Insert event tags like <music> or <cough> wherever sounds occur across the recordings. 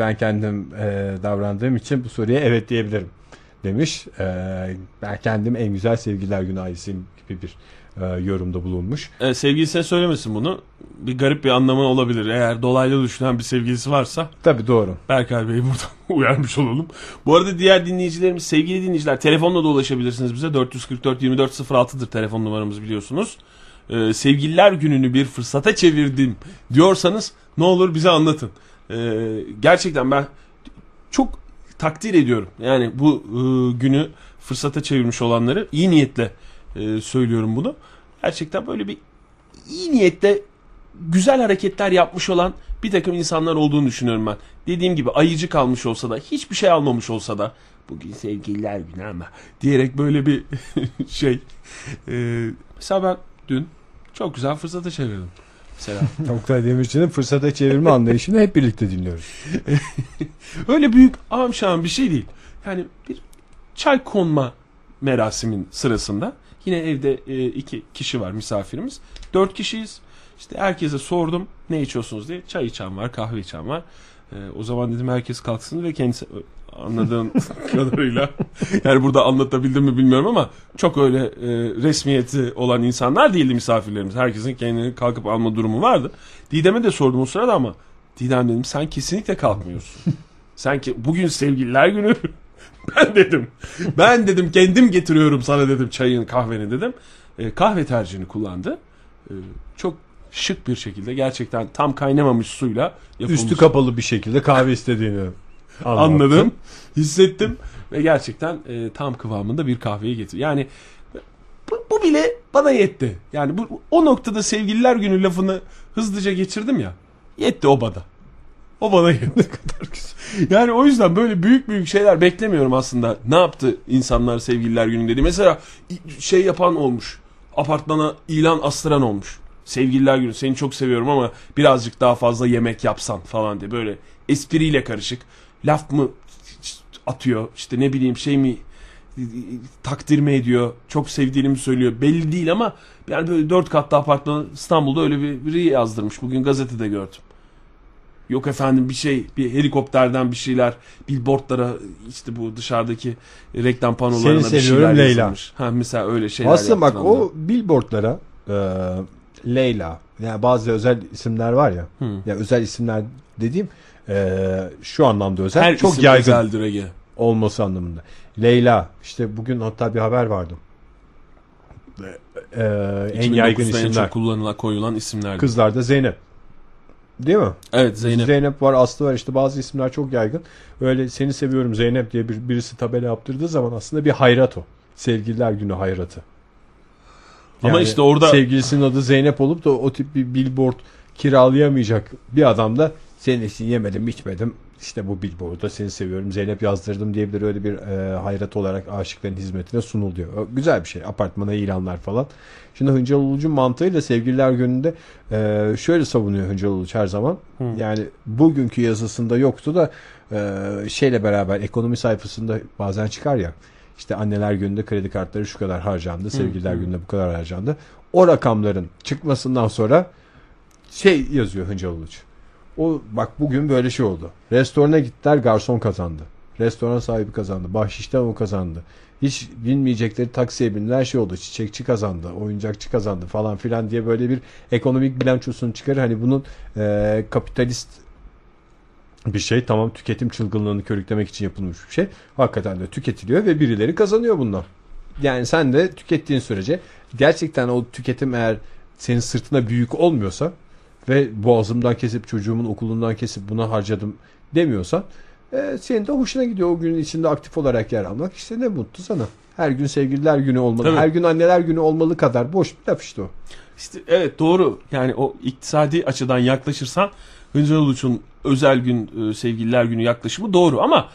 Ben kendim e, davrandığım için bu soruya evet diyebilirim demiş. E, ben kendim en güzel sevgililer günü ailesiyim gibi bir e, yorumda bulunmuş. E, sevgilisine söylemesin bunu. Bir garip bir anlamı olabilir. Eğer dolaylı düşünen bir sevgilisi varsa Tabii doğru. Berkay Bey'i buradan <laughs> uyarmış olalım. Bu arada diğer dinleyicilerimiz, sevgili dinleyiciler telefonla da ulaşabilirsiniz bize. 444 24 06'dır telefon numaramız biliyorsunuz. Ee, sevgililer gününü bir fırsata çevirdim diyorsanız ne olur bize anlatın. Ee, gerçekten ben çok takdir ediyorum. Yani bu e, günü fırsata çevirmiş olanları iyi niyetle e, söylüyorum bunu. Gerçekten böyle bir iyi niyetle güzel hareketler yapmış olan bir takım insanlar olduğunu düşünüyorum ben. Dediğim gibi ayıcı kalmış olsa da hiçbir şey almamış olsa da bugün sevgililer günü ama diyerek böyle bir <laughs> şey. E, mesela ben dün çok güzel fırsata çevirdim. Mesela. <laughs> Oktay Demirci'nin fırsata çevirme anlayışını hep birlikte dinliyoruz. <laughs> Öyle büyük amşan bir şey değil. Yani bir çay konma merasimin sırasında yine evde e, iki kişi var misafirimiz. Dört kişiyiz. İşte herkese sordum ne içiyorsunuz diye. Çay içen var, kahve içen var. E, o zaman dedim herkes kalksın ve kendisi anladığım <laughs> kadarıyla yani burada anlatabildim mi bilmiyorum ama çok öyle e, resmiyeti olan insanlar değildi misafirlerimiz. Herkesin kendini kalkıp alma durumu vardı. Didem'e de sordum o sırada ama Didem dedim sen kesinlikle kalkmıyorsun. sen ki bugün sevgililer günü <laughs> ben dedim. Ben dedim kendim getiriyorum sana dedim çayın kahveni dedim. E, kahve tercihini kullandı. E, çok şık bir şekilde gerçekten tam kaynamamış suyla yapılmış. Üstü kapalı bir şekilde kahve istediğini anlattı. anladım, hissettim ve gerçekten e, tam kıvamında bir kahveyi getir. Yani bu, bu bile bana yetti. Yani bu o noktada sevgililer günü lafını hızlıca geçirdim ya. Yetti o bana. O bana <laughs> yetti. kadar güzel. Yani o yüzden böyle büyük büyük şeyler beklemiyorum aslında. Ne yaptı insanlar sevgililer günü dedi. Mesela şey yapan olmuş. Apartmana ilan astıran olmuş. Sevgililer günü seni çok seviyorum ama birazcık daha fazla yemek yapsan falan diye böyle espriyle karışık. Laf mı atıyor işte ne bileyim şey mi takdir mi ediyor çok sevdiğini mi söylüyor belli değil ama yani böyle dört katlı apartman İstanbul'da öyle bir biri yazdırmış bugün gazetede gördüm. Yok efendim bir şey bir helikopterden bir şeyler billboardlara işte bu dışarıdaki reklam panolarına Seni bir şeyler Leyla. yazılmış. Ha mesela öyle şeyler Aslında bak o billboardlara e, Leyla yani bazı özel isimler var ya. Hı. Ya özel isimler dediğim e, şu anlamda özel. her çok yaygın özeldir Ege. olması anlamında. Leyla işte bugün hatta bir haber vardı. E, en yaygın 2009'da en isimler. çok kullanılan koyulan isimler. Kızlarda Zeynep. Değil mi? Evet Zeynep. Zeynep var, Aslı var işte bazı isimler çok yaygın. Öyle seni seviyorum Zeynep diye bir, birisi tabela yaptırdığı zaman aslında bir hayrat o. Sevgililer günü hayratı. Ama işte orada- sevgilisinin adı Zeynep olup da o tip bir billboard kiralayamayacak bir adam da senin için yemedim içmedim işte bu billboardda seni seviyorum Zeynep yazdırdım diyebilir öyle bir e, hayrat olarak aşıkların hizmetine sunuluyor. O Güzel bir şey apartmana ilanlar falan. Şimdi Hıncal Uluç'un mantığıyla sevgililer gününde e, şöyle savunuyor Hıncal Uluç her zaman. Yani bugünkü yazısında yoktu da e, şeyle beraber ekonomi sayfasında bazen çıkar ya. İşte anneler gününde kredi kartları şu kadar harcandı, sevgililer gününde bu kadar harcandı. O rakamların çıkmasından sonra şey yazıyor Hıncal Uluç. O bak bugün böyle şey oldu. Restorana gittiler garson kazandı. Restoran sahibi kazandı. Bahşişten o kazandı. Hiç bilmeyecekleri taksiye bindiler şey oldu. Çiçekçi kazandı. Oyuncakçı kazandı falan filan diye böyle bir ekonomik bilançosunu çıkarır. Hani bunun e, kapitalist bir şey tamam tüketim çılgınlığını körüklemek için yapılmış bir şey. Hakikaten de tüketiliyor ve birileri kazanıyor bundan. Yani sen de tükettiğin sürece gerçekten o tüketim eğer senin sırtına büyük olmuyorsa ve boğazımdan kesip çocuğumun okulundan kesip buna harcadım demiyorsan e, senin de hoşuna gidiyor o günün içinde aktif olarak yer almak. İşte ne mutlu sana. Her gün sevgililer günü olmalı. Tabii. Her gün anneler günü olmalı kadar boş bir laf işte o. İşte evet doğru. Yani o iktisadi açıdan yaklaşırsan Hıncal Uluç'un özel gün e, sevgililer günü yaklaşımı doğru ama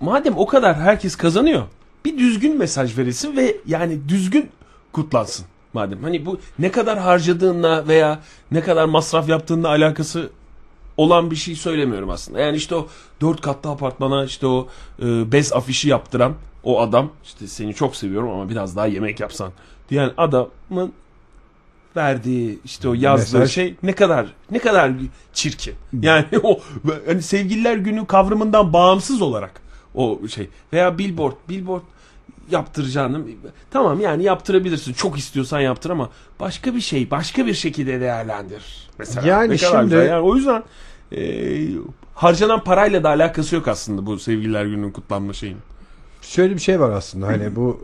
madem o kadar herkes kazanıyor bir düzgün mesaj verilsin ve yani düzgün kutlansın madem. Hani bu ne kadar harcadığınla veya ne kadar masraf yaptığınla alakası olan bir şey söylemiyorum aslında. Yani işte o dört katlı apartmana işte o e, bez afişi yaptıran o adam işte seni çok seviyorum ama biraz daha yemek yapsan diyen adamın verdiği işte o yazdığı Mesaj. şey ne kadar ne kadar çirkin. Yani o hani sevgililer günü kavramından bağımsız olarak o şey veya billboard billboard yaptıracağını tamam yani yaptırabilirsin çok istiyorsan yaptır ama başka bir şey başka bir şekilde değerlendir mesela Yani ne kadar şimdi- güzel. yani o yüzden e, harcanan parayla da alakası yok aslında bu sevgililer gününün kutlanma şeyin. Şöyle bir şey var aslında hani bu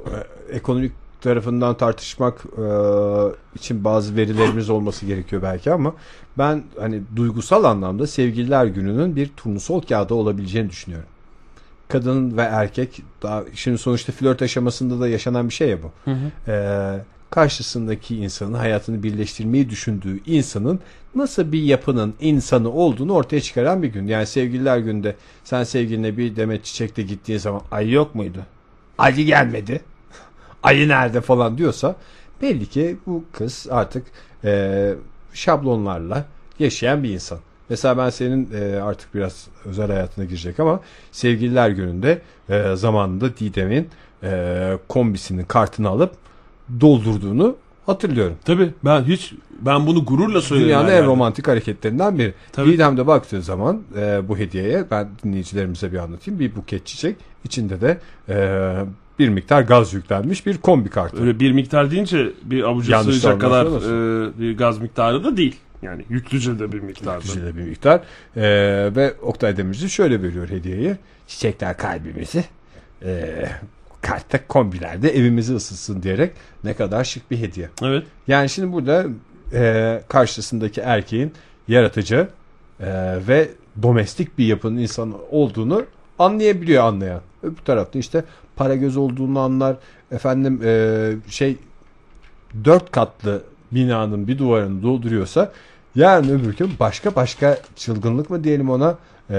e, ekonomik tarafından tartışmak e, için bazı verilerimiz olması gerekiyor belki ama ben hani duygusal anlamda sevgililer gününün bir turnusol kağıdı olabileceğini düşünüyorum. Kadın ve erkek daha şimdi sonuçta flört aşamasında da yaşanan bir şey ya bu. E, karşısındaki insanın hayatını birleştirmeyi düşündüğü insanın nasıl bir yapının insanı olduğunu ortaya çıkaran bir gün. Yani sevgililer günde sen sevgiline bir demet çiçekle gittiğin zaman ay yok muydu? Ayı gelmedi. <laughs> Ayı nerede falan diyorsa belli ki bu kız artık e, şablonlarla yaşayan bir insan. Mesela ben senin e, artık biraz özel hayatına girecek ama sevgililer gününde e, zamanında Didem'in e, kombisinin kartını alıp doldurduğunu hatırlıyorum. Tabii ben hiç ben bunu gururla söylerim. Dünyanın yani. en romantik hareketlerinden biri. Tabii. Didem de baktığı zaman e, bu hediyeye ben dinleyicilerimize bir anlatayım. Bir buket çiçek içinde de e, bir miktar gaz yüklenmiş bir kombi kartı. Öyle bir miktar deyince bir avuca Yanlış sığacak kadar e, bir gaz miktarı da değil. Yani yüklüce de bir miktarda. Güzel bir miktar. E, ve Oktay Demirci şöyle veriyor hediyeyi. Çiçekler kalbimizi e, kartta kombilerde evimizi ısıtsın diyerek ne kadar şık bir hediye. Evet. Yani şimdi burada e, karşısındaki erkeğin yaratıcı e, ve domestik bir yapının insanı olduğunu anlayabiliyor anlayan. Öbür tarafta işte para göz olduğunu anlar. Efendim e, şey dört katlı binanın bir duvarını dolduruyorsa yarın öbür gün başka başka çılgınlık mı diyelim ona e,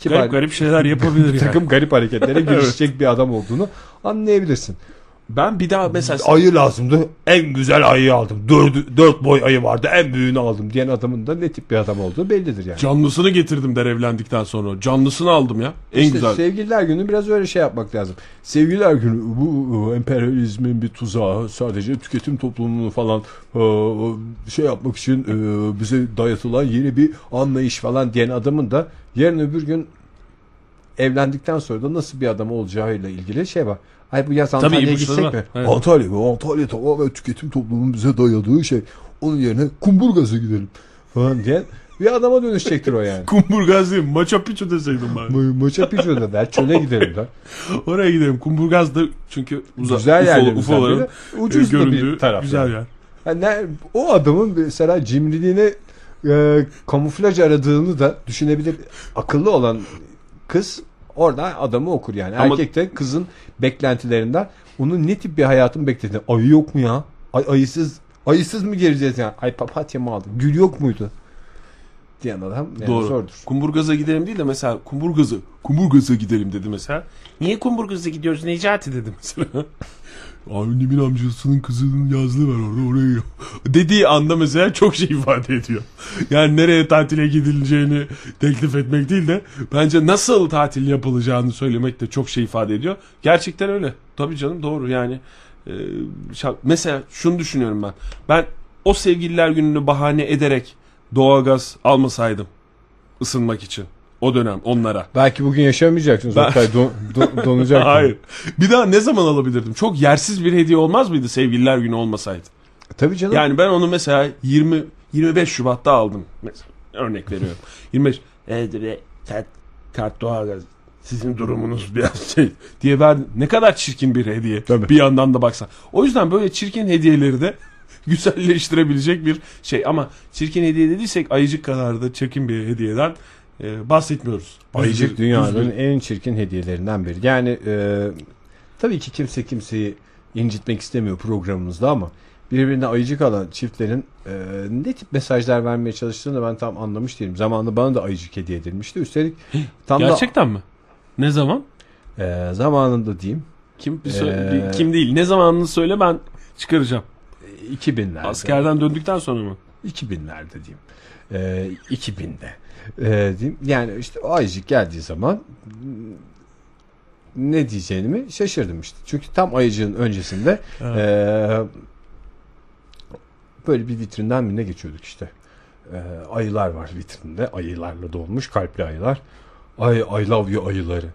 kibar- Garip garip şeyler yapabilir <laughs> bir yani. takım garip hareketlere <laughs> girişecek bir adam olduğunu anlayabilirsin. Ben bir daha mesela Ayı lazımdı. En güzel ayıyı aldım. Dört, dört boy ayı vardı. En büyüğünü aldım diyen adamın da ne tip bir adam olduğu bellidir yani. canlısını getirdim der evlendikten sonra. Canlısını aldım ya. En İşte güzel. sevgililer günü biraz öyle şey yapmak lazım. Sevgililer günü bu emperyalizmin bir tuzağı sadece tüketim toplumunu falan e, şey yapmak için e, bize dayatılan yeni bir anlayış falan diyen adamın da yarın öbür gün evlendikten sonra da nasıl bir adam olacağıyla ilgili şey var. Ay bu yaz Antalya'ya gitsek mi? Evet. Antalya mı? Antalya tamamen tüketim toplumunun bize dayadığı şey. Onun yerine Kumburgaz'a gidelim falan diye bir adama dönüşecektir o yani. <laughs> Kumburgaz değil Maça Picchu deseydim ben. Ma- Maça Picchu'da der çöle gidelim der. <laughs> Oraya gidelim. Kumburgaz da çünkü uza, Güzel UFO, yerlerimizden UFO'ların biri. Ucuz da göründüğü bir taraf. Güzel yani. yer. Yani ne- o adamın mesela cimriliğine e, kamuflaj aradığını da düşünebilir. Akıllı olan kız orada adamı okur yani. Ama- Erkek de kızın beklentilerinden onun ne tip bir hayatın beklediğini. Ayı yok mu ya? Ay, ayısız ayısız mı geleceğiz yani? Ay papatya mı aldım? Gül yok muydu? Diyen adam yani Doğru. zordur. Kumburgaz'a gidelim değil de mesela Kumburgaz'a Kumburgaz'a gidelim dedi mesela. Niye Kumburgaz'a gidiyoruz Necati dedi mesela. <laughs> Annemin amcasının kızının yazlığı var orada oraya. <laughs> Dediği anda mesela çok şey ifade ediyor. Yani nereye tatile gidileceğini teklif etmek değil de bence nasıl tatil yapılacağını söylemek de çok şey ifade ediyor. Gerçekten öyle. Tabii canım doğru yani. Ee, mesela şunu düşünüyorum ben. Ben o sevgililer gününü bahane ederek doğalgaz almasaydım ısınmak için o dönem onlara. Belki bugün yaşamayacaksınız. Ben- Oktay don, don, donacak. <laughs> Hayır. Bir daha ne zaman alabilirdim? Çok yersiz bir hediye olmaz mıydı sevgililer günü olmasaydı? Tabii canım. Yani ben onu mesela 20 25 Şubat'ta aldım. Mesela örnek veriyorum. 25 Edirne kart, kart doğalgaz sizin durumunuz biraz şey diye ben ne kadar çirkin bir hediye. Tabii. Bir yandan da baksan. O yüzden böyle çirkin hediyeleri de güzelleştirebilecek bir şey. Ama çirkin hediye dediysek ayıcık kadar da çirkin bir hediyeden e, bahsetmiyoruz. Ayıcık dünyanın en çirkin hediyelerinden biri. Yani e, tabii ki kimse kimseyi incitmek istemiyor programımızda ama birbirine ayıcık alan çiftlerin e, ne tip mesajlar vermeye çalıştığını ben tam anlamış değilim. Zamanında bana da ayıcık hediye edilmişti. Üstelik <gasps> tam Gerçekten mi? Ne zaman? da e, zamanında diyeyim Kim bir söyle- Ee, bir- kim değil. Ne zamanını söyle ben çıkaracağım. 2000'lerde. Askerden döndükten sonra mı? 2000'lerde diyeyim. E, 2000'de. E, diyeyim. Yani işte o ayıcık geldiği zaman ne diyeceğimi şaşırdım işte. Çünkü tam ayıcığın öncesinde Evet. Ee, Böyle bir vitrinden birine geçiyorduk işte. Ee, ayılar var vitrinde. Ayılarla dolmuş kalpli ayılar. Ay I love you ayıları.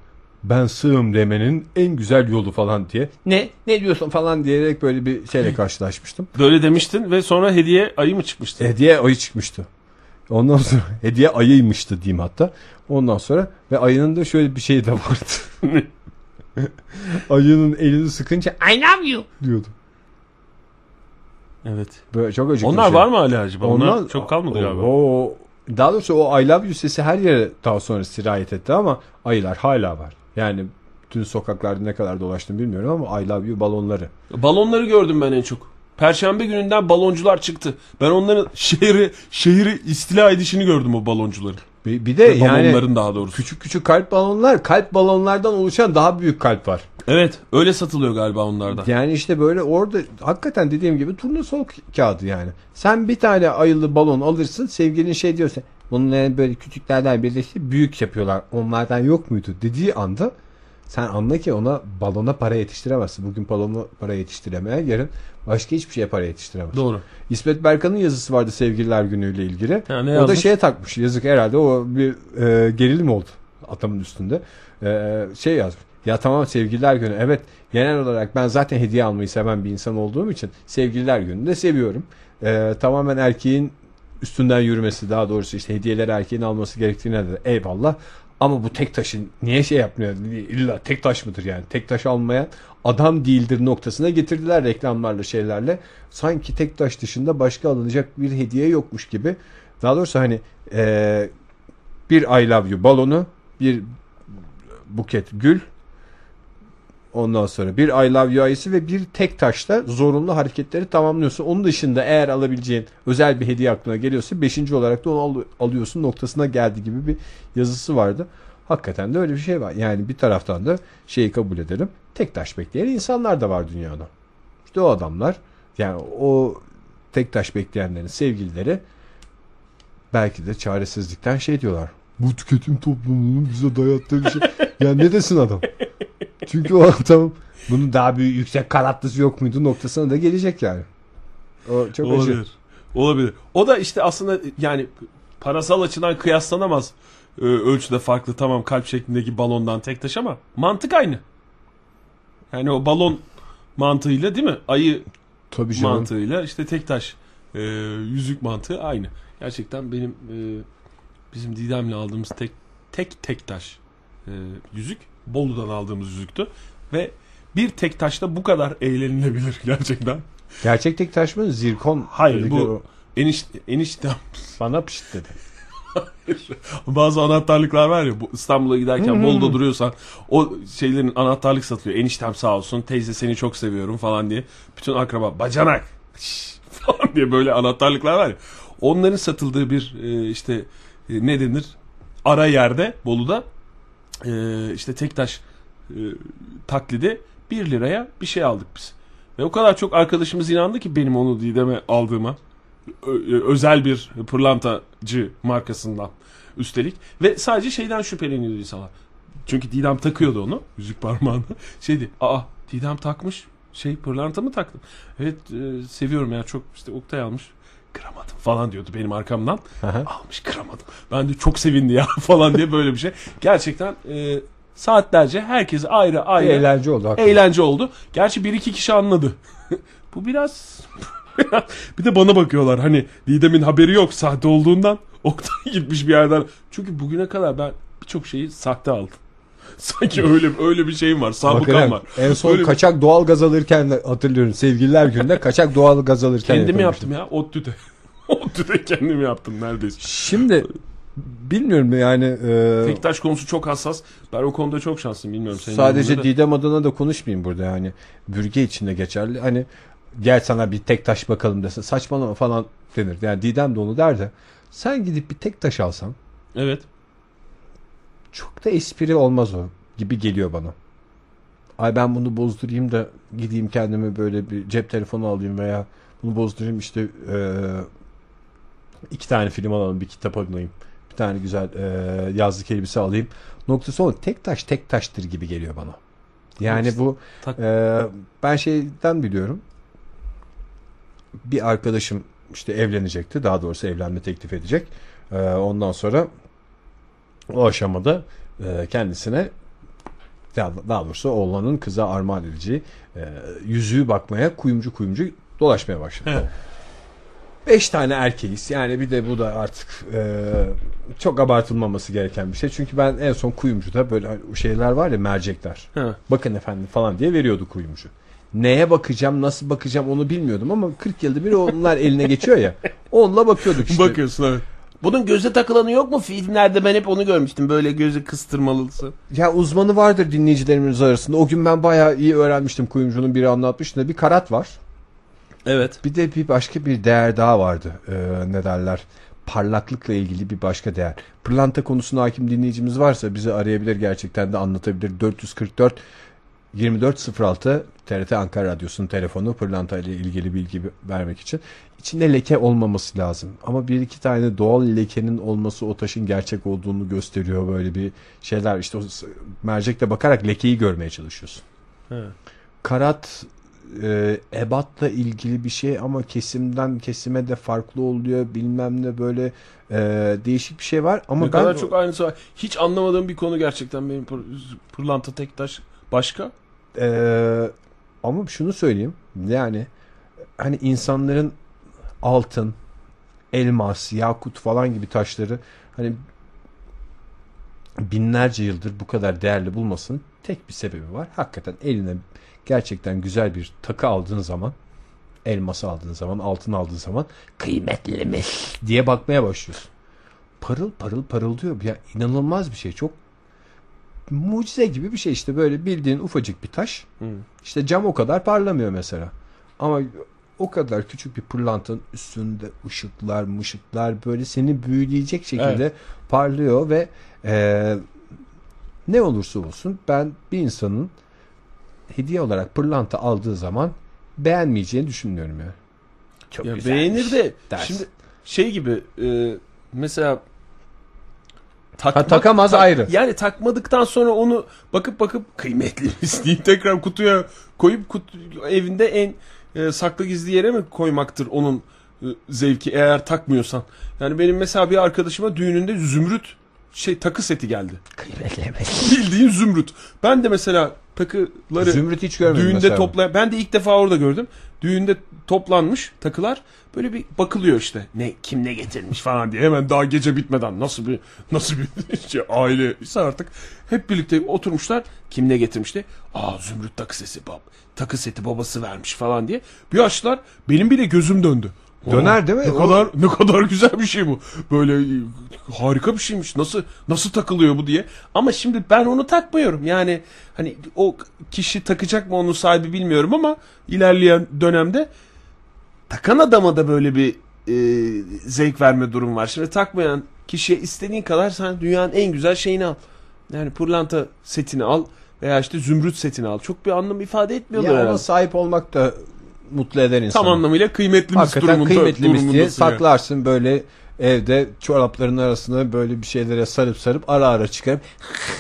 Ben sığım demenin en güzel yolu falan diye. Ne? Ne diyorsun falan diyerek böyle bir şeyle karşılaşmıştım. Böyle demiştin ve sonra hediye ayı mı çıkmıştı? Hediye ayı çıkmıştı. Ondan sonra <laughs> hediye ayıymıştı diyeyim hatta. Ondan sonra ve ayının da şöyle bir şey de vardı. <laughs> Ayının elini sıkınca I love you diyordu. Evet. Böyle çok acıklı Onlar şey. var mı hala acaba? Onlar, çok kalmadı o, galiba. O, daha doğrusu o I love you sesi her yere daha sonra sirayet etti ama ayılar hala var. Yani tüm sokaklarda ne kadar dolaştım bilmiyorum ama I love you balonları. Balonları gördüm ben en çok. Perşembe gününden baloncular çıktı. Ben onların <laughs> şehri şehri istila edişini gördüm o baloncuların. Bir, bir de yani Balonların daha doğrusu. küçük küçük kalp balonlar kalp balonlardan oluşan daha büyük kalp var. Evet, öyle satılıyor galiba onlarda. Yani işte böyle orada hakikaten dediğim gibi turnusol kağıdı yani. Sen bir tane ayılı balon alırsın sevgilin şey diyorsa bunları böyle küçüklerden birleştirip büyük yapıyorlar. Onlardan yok muydu dediği anda sen anla ki ona balona para yetiştiremezsin. Bugün balona para yetiştiremeyen yarın başka hiçbir şeye para yetiştiremez. Doğru. İsmet Berkan'ın yazısı vardı sevgililer günüyle ilgili. Ha, o da yazmış? şeye takmış. Yazık herhalde o bir e, gerilim oldu adamın üstünde. E, şey yazmış. Ya tamam sevgililer günü. Evet genel olarak ben zaten hediye almayı seven bir insan olduğum için sevgililer gününü de seviyorum. E, tamamen erkeğin üstünden yürümesi daha doğrusu işte hediyeleri erkeğin alması gerektiğine de eyvallah. Ama bu tek taşın niye şey yapmıyor? İlla tek taş mıdır yani? Tek taş almayan adam değildir noktasına getirdiler reklamlarla şeylerle. Sanki tek taş dışında başka alınacak bir hediye yokmuş gibi. Daha doğrusu hani eee, bir I love you balonu, bir buket gül, ondan sonra bir I love you ayısı ve bir tek taşla zorunlu hareketleri tamamlıyorsun. Onun dışında eğer alabileceğin özel bir hediye aklına geliyorsa beşinci olarak da onu al- alıyorsun noktasına geldi gibi bir yazısı vardı. Hakikaten de öyle bir şey var. Yani bir taraftan da şeyi kabul edelim. Tek taş bekleyen insanlar da var dünyada. İşte o adamlar yani o tek taş bekleyenlerin sevgilileri belki de çaresizlikten şey diyorlar. Bu tüketim toplumunun bize dayattığı bir şey. ya ne desin adam? Çünkü o adam bunun daha büyük yüksek kanatlısı yok muydu noktasına da gelecek yani. O çok acı. Olabilir. Olabilir. O da işte aslında yani parasal açıdan kıyaslanamaz e, ölçüde farklı tamam kalp şeklindeki balondan tek taş ama mantık aynı. Yani o balon mantığıyla değil mi? Ayı Tabii canım. mantığıyla işte tek taş e, yüzük mantığı aynı. Gerçekten benim e, bizim Didem'le aldığımız tek tek tek taş e, yüzük Bolu'dan aldığımız yüzüktü ve bir tek taşla bu kadar eğlenilebilir <laughs> gerçekten. Gerçek tek taş mı? Zirkon. Hayır, bu- o. Eniş, eniştem <laughs> Bana pişt dedi. bazı anahtarlıklar var ya bu İstanbul'a giderken Bolu'da duruyorsan o şeylerin anahtarlık satılıyor. Eniştem sağ olsun teyze seni çok seviyorum falan diye. Bütün akraba bacanak <laughs> falan diye böyle anahtarlıklar var ya. Onların satıldığı bir e, işte e, ne denir ara yerde Bolu'da e, işte Tektaş e, taklidi 1 liraya bir şey aldık biz. Ve o kadar çok arkadaşımız inandı ki benim onu Didem'e aldığıma. Ö- özel bir pırlantacı markasından üstelik. Ve sadece şeyden şüpheleniyordu insanlar. Çünkü Didem takıyordu onu yüzük parmağını. <laughs> Şeydi aa Didem takmış şey pırlanta mı taktın? Evet e, seviyorum ya çok işte Oktay almış. Kıramadım falan diyordu benim arkamdan. Aha. Almış kıramadım. Ben de çok sevindi ya <laughs> falan diye böyle bir şey. Gerçekten e, saatlerce herkes ayrı ayrı eğlence oldu. hakikaten. eğlence oldu. Gerçi bir iki kişi anladı. <laughs> Bu <laughs> biraz bir de bana bakıyorlar hani Didem'in haberi yok sahte olduğundan. Oktay gitmiş bir yerden. Çünkü bugüne kadar ben birçok şeyi sahte aldım. <laughs> Sanki öyle öyle bir şeyim var. Hakikaten. var. En son Öyle bir- kaçak doğal gaz alırken hatırlıyorum. Sevgililer gününde kaçak doğal gaz alırken Kendim yakalamıştım. yaptım ya. ODTÜ'de. <laughs> ODTÜ'de kendim yaptım neredeyse. Şimdi bilmiyorum yani e, Tektaş konusu çok hassas. Ben o konuda çok şanslıyım. Bilmiyorum senin sadece. Didem adına da konuşmayayım burada yani. Bürge içinde geçerli. Hani gel sana bir tek taş bakalım dese saçmalama falan denir. Yani Didem de onu der de sen gidip bir tek taş alsan Evet. Çok da espri olmaz o gibi geliyor bana. Ay ben bunu bozdurayım da gideyim kendime böyle bir cep telefonu alayım veya bunu bozdurayım işte eee, iki tane film alalım bir kitap alayım bir tane güzel eee, yazlık elbise alayım noktası o tek taş tek taştır gibi geliyor bana. Yani bu Tak- eee, ben şeyden biliyorum bir arkadaşım işte evlenecekti. Daha doğrusu evlenme teklif edecek. E, ondan sonra o aşamada e, kendisine daha, doğrusu oğlanın kıza armağan edeceği e, yüzüğü bakmaya kuyumcu kuyumcu dolaşmaya başladı. Evet. Beş tane erkeğiz. Yani bir de bu da artık e, çok abartılmaması gereken bir şey. Çünkü ben en son kuyumcuda böyle şeyler var ya mercekler. Ha. Bakın efendim falan diye veriyordu kuyumcu. Neye bakacağım, nasıl bakacağım onu bilmiyordum ama 40 yılda bir onlar eline geçiyor ya. <laughs> Onunla bakıyorduk işte. Bakıyorsun evet. Bunun göze takılanı yok mu? Filmlerde ben hep onu görmüştüm. Böyle gözü kıstırmalısı. Ya uzmanı vardır dinleyicilerimiz arasında. O gün ben bayağı iyi öğrenmiştim kuyumcunun biri anlatmıştı. Bir karat var. Evet. Bir de bir başka bir değer daha vardı. Ee, ne derler? Parlaklıkla ilgili bir başka değer. Pırlanta konusuna hakim dinleyicimiz varsa bizi arayabilir gerçekten de anlatabilir. 444 2406 TRT Ankara Radyosu'nun telefonu pırlanta ile ilgili bilgi vermek için. İçinde leke olmaması lazım. Ama bir iki tane doğal lekenin olması o taşın gerçek olduğunu gösteriyor böyle bir şeyler. İşte o mercekle bakarak lekeyi görmeye çalışıyorsun. He. Karat e, ebatla ilgili bir şey ama kesimden kesime de farklı oluyor bilmem ne böyle e, değişik bir şey var ama ne ben kadar çok aynısı var. Hiç anlamadığım bir konu gerçekten benim pır- pırlanta tek taş. Başka? E, ama şunu söyleyeyim yani hani insanların altın elmas yakut falan gibi taşları hani binlerce yıldır bu kadar değerli bulmasının tek bir sebebi var. Hakikaten eline gerçekten güzel bir takı aldığın zaman elması aldığın zaman altın aldığın zaman kıymetli mi diye bakmaya başlıyorsun. Parıl parıl parıldıyor. Ya inanılmaz bir şey. Çok mucize gibi bir şey işte böyle bildiğin ufacık bir taş. Hı. İşte cam o kadar parlamıyor mesela. Ama o kadar küçük bir pırlantanın üstünde ışıklar, mışıklar böyle seni büyüleyecek şekilde parlıyor ve e, ne olursa olsun ben bir insanın hediye olarak pırlanta aldığı zaman beğenmeyeceğini düşünmüyorum ya. Çok Ya güzelmiş beğenir de dersin. şimdi şey gibi e, mesela Ha, takmak- takamaz tak- ayrı. Yani takmadıktan sonra onu bakıp bakıp kıymetli deyip <laughs> tekrar kutuya koyup kutu, evinde en e, saklı gizli yere mi koymaktır onun e, zevki eğer takmıyorsan. Yani benim mesela bir arkadaşıma düğününde zümrüt şey takı seti geldi. Bildiğin zümrüt. Ben de mesela takıları Zümrüt hiç görmedim düğünde mesela. topla ben de ilk defa orada gördüm. Düğünde toplanmış takılar böyle bir bakılıyor işte. Ne kim ne getirmiş falan diye. Hemen daha gece bitmeden nasıl bir nasıl bir <laughs> şey, aile ise artık hep birlikte oturmuşlar. Kim ne getirmişti? Aa Zümrüt takı sesi bab. Takı seti babası vermiş falan diye. Bir açtılar. Benim bile gözüm döndü. Döner değil mi? Ne kadar ne kadar güzel bir şey bu. Böyle harika bir şeymiş. Nasıl nasıl takılıyor bu diye. Ama şimdi ben onu takmıyorum. Yani hani o kişi takacak mı onun sahibi bilmiyorum ama ilerleyen dönemde takan adama da böyle bir e, zevk verme durum var. Şimdi takmayan kişiye istediğin kadar sen dünyanın en güzel şeyini al. Yani pırlanta setini al veya işte zümrüt setini al. Çok bir anlam ifade etmiyorlar Ya ona sahip olmak da mutlu eder insanı. Tam anlamıyla kıymetlimiz Hakikaten durumunda. kıymetlimiz diye durumundasın yani. saklarsın böyle evde çorapların arasına böyle bir şeylere sarıp sarıp ara ara çıkarıp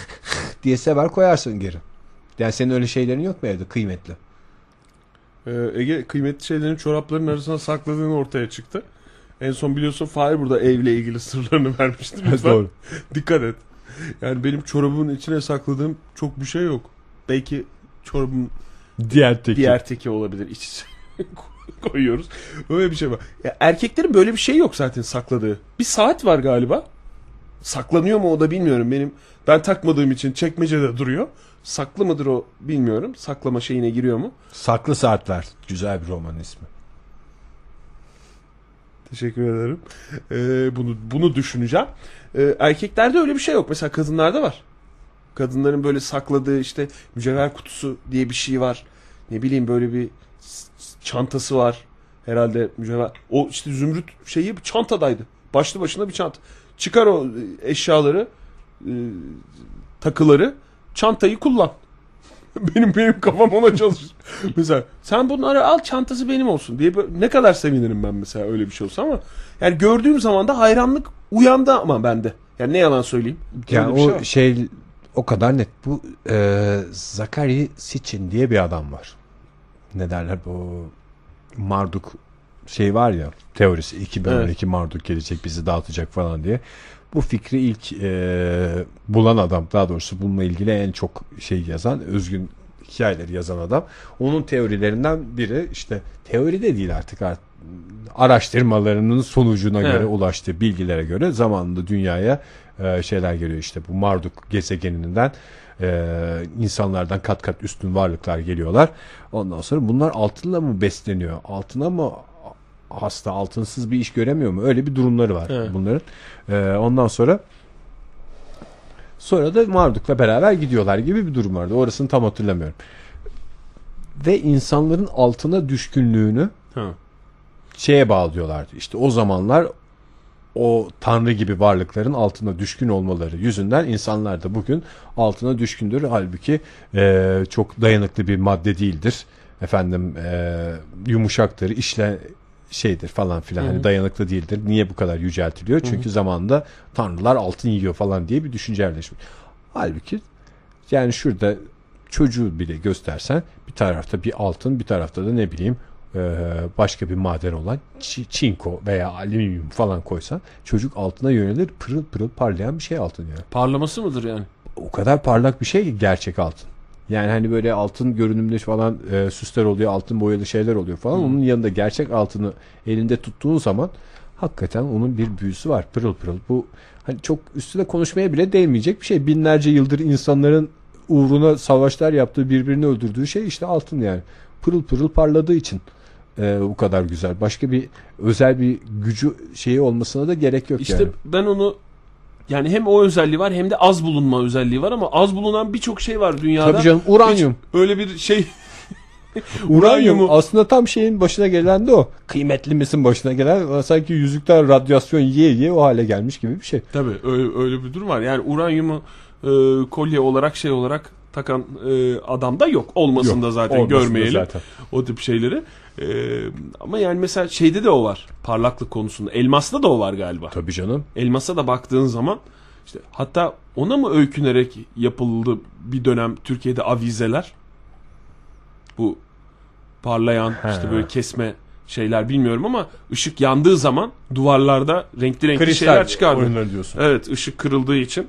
<laughs> diye sever koyarsın geri. Yani senin öyle şeylerin yok mu evde kıymetli? Ee, Ege kıymetli şeylerin çorapların arasına sakladığını ortaya çıktı. En son biliyorsun Fahir burada evle ilgili sırlarını <laughs> vermişti. Lütfen dikkat et. Yani benim çorabımın içine sakladığım çok bir şey yok. Belki çorabın Diğer teki. diğer teki olabilir. İç <laughs> koyuyoruz. Öyle bir şey var. Ya erkeklerin böyle bir şey yok zaten sakladığı. Bir saat var galiba. Saklanıyor mu o da bilmiyorum. Benim ben takmadığım için çekmecede duruyor. Saklı mıdır o bilmiyorum. Saklama şeyine giriyor mu? Saklı Saatler. Güzel bir roman ismi. Teşekkür ederim. Ee, bunu bunu düşüneceğim. Ee, erkeklerde öyle bir şey yok. Mesela kadınlarda var. Kadınların böyle sakladığı işte mücevher kutusu diye bir şey var. Ne bileyim böyle bir çantası var. Herhalde mücevher. O işte zümrüt şeyi çantadaydı. Başlı başına bir çanta. Çıkar o eşyaları, e, takıları, çantayı kullan. <laughs> benim benim kafam ona çalışır. <laughs> mesela sen bunları al çantası benim olsun diye böyle- ne kadar sevinirim ben mesela öyle bir şey olsa ama yani gördüğüm zaman da hayranlık uyandı ama bende. Yani ne yalan söyleyeyim. Yani şey o var. şey o kadar net. Bu e, Zakari Sitchin diye bir adam var. Ne derler bu Marduk şey var ya teorisi 2012 Marduk gelecek bizi dağıtacak falan diye. Bu fikri ilk e, bulan adam daha doğrusu bununla ilgili en çok şey yazan özgün hikayeleri yazan adam. Onun teorilerinden biri işte teori de değil artık artık araştırmalarının sonucuna Evet. göre ulaştığı bilgilere göre zamanında dünyaya e, şeyler geliyor işte bu Marduk gezegeninden e, insanlardan kat kat üstün varlıklar geliyorlar. Ondan sonra bunlar altınla mı besleniyor? Altına mı hasta altınsız bir iş göremiyor mu? Öyle bir durumları var Evet. bunların. E, ondan sonra sonra da Marduk'la beraber gidiyorlar gibi bir durum vardı. Orasını tam hatırlamıyorum. Ve insanların altına düşkünlüğünü Ha. şeye bağlıyorlardı. İşte o zamanlar o tanrı gibi varlıkların altına düşkün olmaları yüzünden insanlar da bugün altına düşkündür. Halbuki e, çok dayanıklı bir madde değildir. Efendim e, yumuşaktır, işle şeydir falan filan. Hani dayanıklı değildir. Niye bu kadar yüceltiliyor? Çünkü zamanında tanrılar altın yiyor falan diye bir düşünce yerleşmiş. Halbuki yani şurada çocuğu bile göstersen bir tarafta bir altın bir tarafta da ne bileyim başka bir maden olan çi- çinko veya alüminyum falan koysan çocuk altına yönelir pırıl pırıl parlayan bir şey altın yani. Parlaması mıdır yani? O kadar parlak bir şey ki gerçek altın. Yani hani böyle altın görünümlü falan e, süsler oluyor, altın boyalı şeyler oluyor falan. Onun yanında gerçek altını elinde tuttuğun zaman hakikaten onun bir büyüsü var. Pırıl pırıl. Bu hani çok üstüne konuşmaya bile değmeyecek bir şey. Binlerce yıldır insanların uğruna savaşlar yaptığı, birbirini öldürdüğü şey işte altın yani. Pırıl pırıl parladığı için e, bu kadar güzel. Başka bir özel bir gücü şeyi olmasına da gerek yok İşte yani. ben onu yani hem o özelliği var hem de az bulunma özelliği var ama az bulunan birçok şey var dünyada. Tabii canım uranyum. Hiç öyle bir şey <laughs> Uranyum aslında tam şeyin başına gelen de o. Kıymetli misin başına gelen sanki yüzükten radyasyon yiye yiye o hale gelmiş gibi bir şey. Tabii öyle, öyle bir durum var. Yani uranyumu e, kolye olarak şey olarak takan e, adam da yok. Olmasın da zaten da görmeyelim zaten. o tip şeyleri. E, ama yani mesela şeyde de o var. Parlaklık konusunda. Elmas'ta da o var galiba. Tabii canım. Elmas'a da baktığın zaman işte hatta ona mı öykünerek yapıldı bir dönem Türkiye'de avizeler? Bu parlayan He. işte böyle kesme şeyler bilmiyorum ama ışık yandığı zaman duvarlarda renkli renkli şeyler çıkardı. diyorsun. Evet ışık kırıldığı için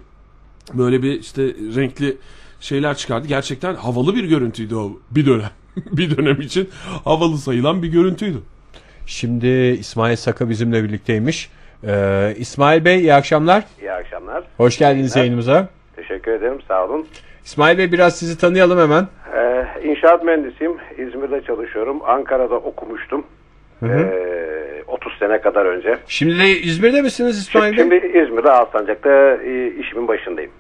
böyle bir işte renkli şeyler çıkardı. Gerçekten havalı bir görüntüydü o bir dönem. <laughs> bir dönem için havalı sayılan bir görüntüydü. Şimdi İsmail Saka bizimle birlikteymiş. Ee, İsmail Bey iyi akşamlar. İyi akşamlar. Hoş geldiniz İyi yayınımıza. Teşekkür ederim. Sağ olun. İsmail Bey biraz sizi tanıyalım hemen. Ee, inşaat mühendisiyim. İzmir'de çalışıyorum. Ankara'da okumuştum. Ee, 30 sene kadar önce. Şimdi de İzmir'de misiniz İsmail Bey? Şimdi İzmir'de Alsancak'ta e, işimin başındayım.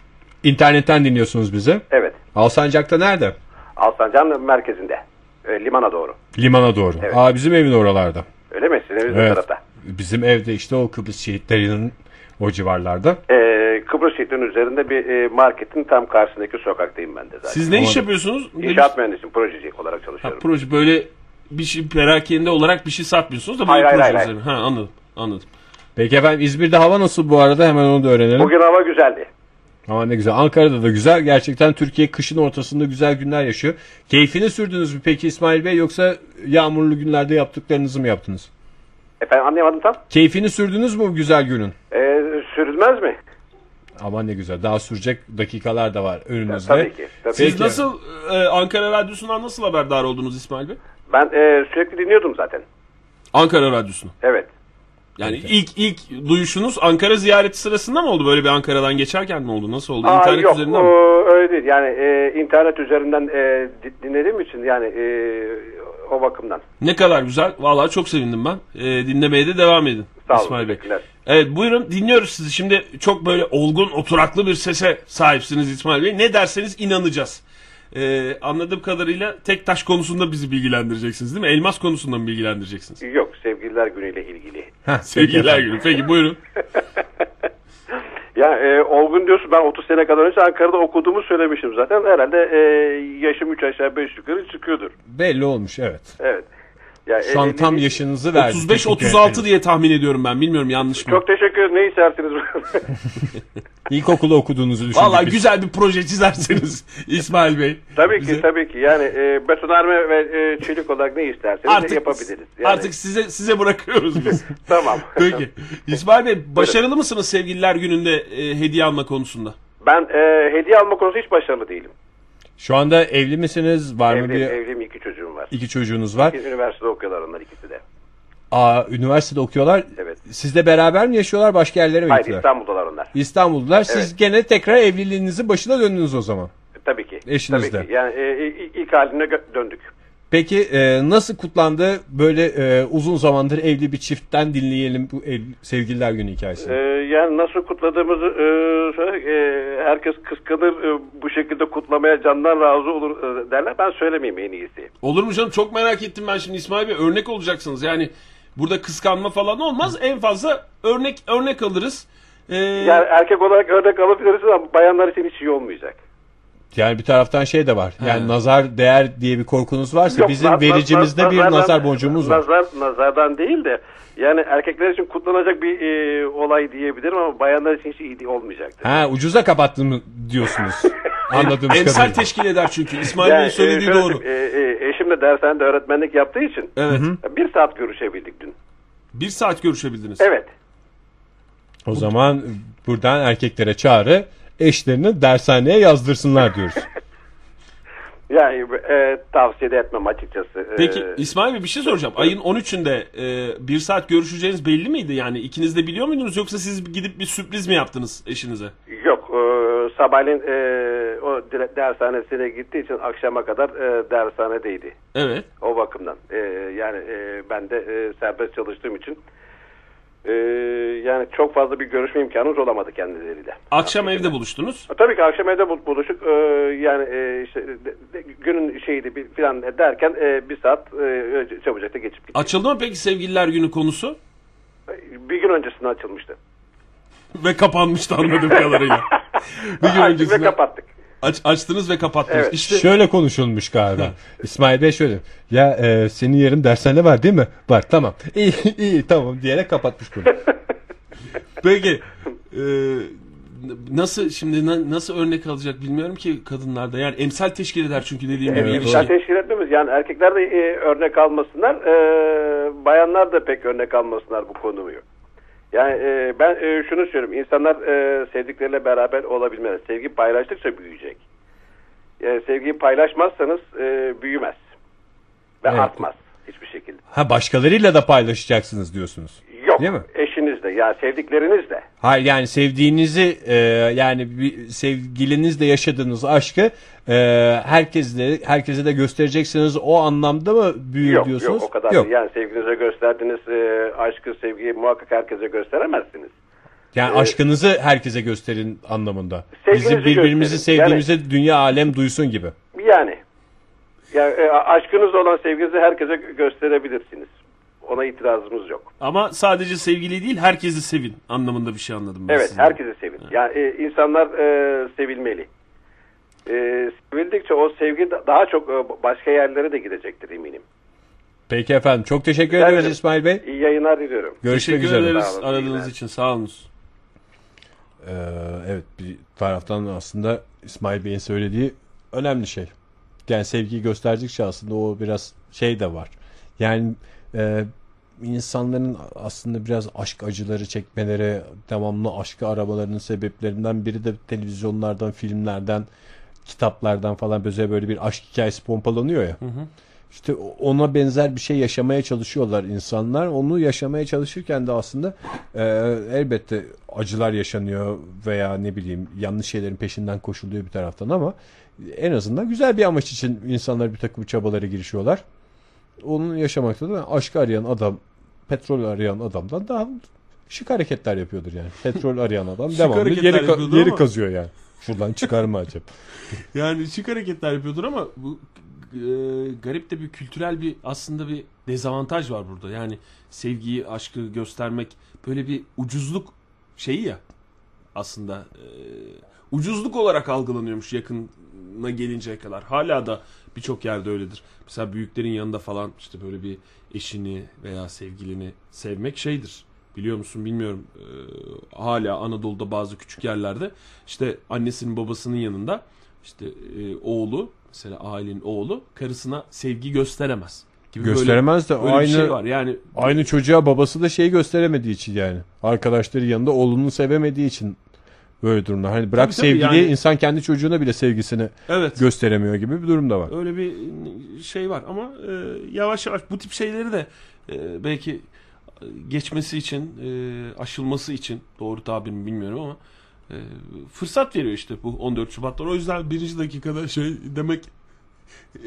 İnternetten dinliyorsunuz bizi. Evet. Alsancak'ta nerede? Alsancak'ın merkezinde. E, limana doğru. Limana doğru. Evet. Aa bizim evin oralarda. Öyle mi? Sizin eviniz ne Evet. tarafta? Bizim evde işte o Kıbrıs şehitlerinin o civarlarda. Ee, Kıbrıs şehrinin üzerinde bir e, marketin tam karşısındaki sokaktayım ben de zaten. Siz ne Ama- iş yapıyorsunuz? İnşaat mühendisiyim. Projeci olarak Ha, çalışıyorum. proje böyle bir şey perakende olarak bir şey satmıyorsunuz da Hayır, hayır, hayır. Ha anladım. Anladım. Peki efendim İzmir'de hava nasıl bu arada hemen onu da öğrenelim. Bugün hava güzeldi. Ama ne güzel. Ankara'da da güzel. Gerçekten Türkiye kışın ortasında güzel günler yaşıyor. Keyfini sürdünüz mü peki İsmail Bey yoksa yağmurlu günlerde yaptıklarınızı mı yaptınız? Efendim anlayamadım tam. Keyfini sürdünüz mü bu güzel günün? Ee, sürülmez mi? Aman ne güzel. Daha sürecek dakikalar da var önünüzde. Tabii ki. Tabii. Siz Peki. nasıl e, Ankara Radyosu'ndan nasıl haberdar oldunuz İsmail Bey? Ben e, sürekli dinliyordum zaten. Ankara Radyosu'nu. Evet. Yani ilk ilk duyuşunuz Ankara ziyareti sırasında mı oldu? Böyle bir Ankara'dan geçerken mi oldu? Nasıl oldu? Aa, İnternet yok üzerinden mi? o, öyle değil. Yani e, internet üzerinden e, di- dinlediğim için yani e, o bakımdan. Ne kadar güzel. Vallahi çok sevindim ben. E, dinlemeye de devam edin. Sağ olun. İsmail Bey. Evet buyurun dinliyoruz sizi. Şimdi çok böyle olgun oturaklı bir sese sahipsiniz İsmail Bey. Ne derseniz inanacağız. Ee, anladığım kadarıyla tek taş konusunda bizi bilgilendireceksiniz değil mi? Elmas konusunda mı bilgilendireceksiniz? Yok sevgililer günüyle ilgili. <laughs> Efendim. günü. Peki buyurun. <laughs> Ya e, olgun diyorsun ben 30 sene kadar önce Ankara'da okuduğumu söylemiştim zaten. Herhalde e, yaşım 3 aşağı 5 yukarı çıkıyordur. Belli olmuş evet. Evet. Ya, Şu an evli- tam yaşınızı verdi. 35-36 diye tahmin ediyorum ben. Bilmiyorum yanlış mı? Çok teşekkür ederim. Ne istersiniz? <laughs> İlkokulu okuduğunuzu düşündük. Valla güzel bir proje çizerseniz <laughs> İsmail Bey. tabii bize. ki tabii ki. Yani e, betonarme ve e, çelik olarak ne isterseniz Artık yapabiliriz. Yani, Artık size size bırakıyoruz biz. <laughs> Tamam. Peki. İsmail Bey başarılı mısınız sevgililer gününde e, hediye alma konusunda? Ben e, hediye alma konusunda hiç başarılı değilim. Şu anda evli misiniz? Var mı Evli, bir evliyim iki çocuğum var. iki çocuğunuz var? Üniversitede okuyorlar onlar ikisi de. Aa, üniversitede okuyorlar. Evet. Sizle beraber mi yaşıyorlar? Başka yerlere mi Hayır gittiler? İstanbul'dalar onlar. İstanbul'dalar. Siz Evet. gene tekrar evliliğinizin başına döndünüz o zaman. Tabii ki. Eşinizle. Tabii ki. Yani e, ilk haline döndük. Peki e, nasıl kutlandı? Böyle e, uzun zamandır evli bir çiftten dinleyelim bu ev, sevgililer günü hikayesini. Ee, yani nasıl kutladığımızı e, söyle- e, herkes kıskanır e, bu şekilde kutlamaya candan razı olur e, derler. Ben söylemeyeyim en iyisi. Olur mu canım? Çok merak ettim ben şimdi İsmail Bey. Örnek olacaksınız. Yani burada kıskanma falan olmaz. En fazla örnek örnek alırız. Ee, Yani erkek olarak örnek alabiliriz ama bayanlar için hiç iyi olmayacak. Yani bir taraftan şey de var. Yani He. nazar değer diye bir korkunuz varsa Yok, bizim na- na- vericimizde na- bir nazardan- nazar boncuğumuz var. Nazar, nazardan değil de yani erkekler için kutlanacak bir e, olay diyebilirim ama bayanlar için hiç iyi olmayacaktır. Ha ucuza kapattım diyorsunuz. <laughs> Anladığımız emsal teşkil eder çünkü. İsmail Yani, Bey'in e, söylediği şöyle doğru. e, e, eşim de dershanede öğretmenlik yaptığı için Evet. bir saat görüşebildik dün. Bir saat görüşebildiniz. Evet. O zaman buradan erkeklere çağrı eşlerini dershaneye yazdırsınlar diyoruz. <laughs> Yani e, tavsiye de etmem açıkçası. E, Peki İsmail Bey bir şey soracağım. Ayın 13'ünde e, bir saat görüşeceğiniz belli miydi? Yani ikiniz de biliyor muydunuz yoksa siz gidip bir sürpriz mi yaptınız eşinize? Yok. E, sabahleyin e, o dershanesine gittiği için akşama kadar e, dershanedeydi. Evet. O bakımdan. E, yani e, ben de e, serbest çalıştığım için e, yani çok fazla bir görüşme imkanımız olamadı kendileriyle. Akşam evde buluştunuz. Tabii ki akşam evde bul- buluştuk. E, yani e, işte de- de- günün şeydi bir falan derken e, bir saat e, çabucak da geçip gitti. Açıldı mı peki sevgililer günü konusu? Bir gün öncesinde açılmıştı. Ve kapanmıştı anladığım kadarıyla. <laughs> bir gün öncesinde ve kapattık. Aç, açtınız ve kapattınız. Evet. İşte Şöyle konuşulmuş galiba. <laughs> İsmail Bey şöyle. Ya e, senin yarın dershane var değil mi? Var tamam. <laughs> İyi iyi tamam diyerek kapatmış bunu. <laughs> peki e, nasıl şimdi na- nasıl örnek alacak bilmiyorum ki kadınlarda. Yani emsal teşkil eder çünkü dediğim gibi Evet. Ya teşkil etmemiz yani erkekler de e, örnek almasınlar, e, bayanlar da pek örnek almasınlar bu konuyu. Yani e, ben e, şunu söylüyorum, insanlar e, sevdikleriyle beraber olabilmeli. Sevgi paylaştıkça büyüyecek. E, sevgiyi paylaşmazsanız e, büyümez ve Evet. artmaz hiçbir şekilde. Ha başkalarıyla da paylaşacaksınız diyorsunuz. Yok, Değil mi? eşinizle, ya sevdiklerinizle. Hayır yani sevdiğinizi e, yani bir sevgilinizle yaşadığınız aşkı e, herkesle herkese de göstereceksiniz o anlamda mı büyür Yok, diyorsunuz? yok o kadar değil. Yani sevginize gösterdiğiniz e, aşkı, sevgiyi muhakkak herkese gösteremezsiniz. Yani aşkınızı herkese gösterin anlamında. Bizim birbirimizi gösterin. sevdiğimizi dünya alem duysun gibi. Yani. Ya e, aşkınız olan sevginizi herkese gö- gösterebilirsiniz. Ona itirazımız yok. Ama sadece sevgili değil herkesi sevin anlamında bir şey anladım ben Evet, sizden. herkesi sevin. Yani e, insanlar e, sevilmeli. E, sevildikçe o sevgi da- daha çok e, başka yerlere de gidecektir eminim. Peki efendim çok teşekkür Rica ediyoruz. İsmail Bey. İyi yayınlar diliyorum. Görüşmek Teşekkür üzere. ederiz olun, aradığınız için sağ olunuz. Ee, evet bir taraftan aslında İsmail Bey'in söylediği önemli şey. Yani sevgiyi gösterdikçe aslında o biraz şey de var. Yani e, insanların aslında biraz aşk acıları çekmeleri, devamlı aşkı arabalarının sebeplerinden biri de televizyonlardan, filmlerden, kitaplardan falan böyle böyle bir aşk hikayesi pompalanıyor ya. İşte ona benzer bir şey yaşamaya çalışıyorlar insanlar. Onu yaşamaya çalışırken de aslında e, elbette acılar yaşanıyor veya ne bileyim yanlış şeylerin peşinden koşuluyor bir taraftan ama en azından güzel bir amaç için insanlar bir takım çabalara girişiyorlar. Onun yaşamakta da aşkı arayan adam, petrol arayan adamdan daha şık hareketler yapıyordur yani. <laughs> Petrol arayan adam devamlı yeri, ka- yeri ama- kazıyor yani. Şuradan çıkar mı acaba? <laughs> Yani şık hareketler yapıyordur ama bu e, garip de bir kültürel bir aslında bir dezavantaj var burada. Yani sevgiyi, aşkı göstermek böyle bir ucuzluk şeyi ya aslında e, ucuzluk olarak algılanıyormuş yakın yaşına gelinceye kadar. Hala da birçok yerde öyledir. Mesela büyüklerin yanında falan işte böyle bir eşini veya sevgilini sevmek şeydir. Biliyor musun bilmiyorum. Ee, hala Anadolu'da bazı küçük yerlerde işte annesinin babasının yanında işte e, oğlu mesela ailenin oğlu karısına sevgi gösteremez. Gibi böyle- Gösteremez de Öyle aynı şey var. Yani aynı çocuğa babası da şey gösteremediği için yani. Arkadaşları yanında oğlunu sevemediği için böyle durumlar. Hani bırak Tabii tabii sevgiliyi yani- insan kendi çocuğuna bile sevgisini evet. gösteremiyor gibi bir durum da var. Öyle bir şey var ama e, yavaş yavaş bu tip şeyleri de e, belki geçmesi için, e, aşılması için doğru tabir mi bilmiyorum ama e, fırsat veriyor işte bu 14 Şubat'tan. O yüzden birinci dakikada şey demek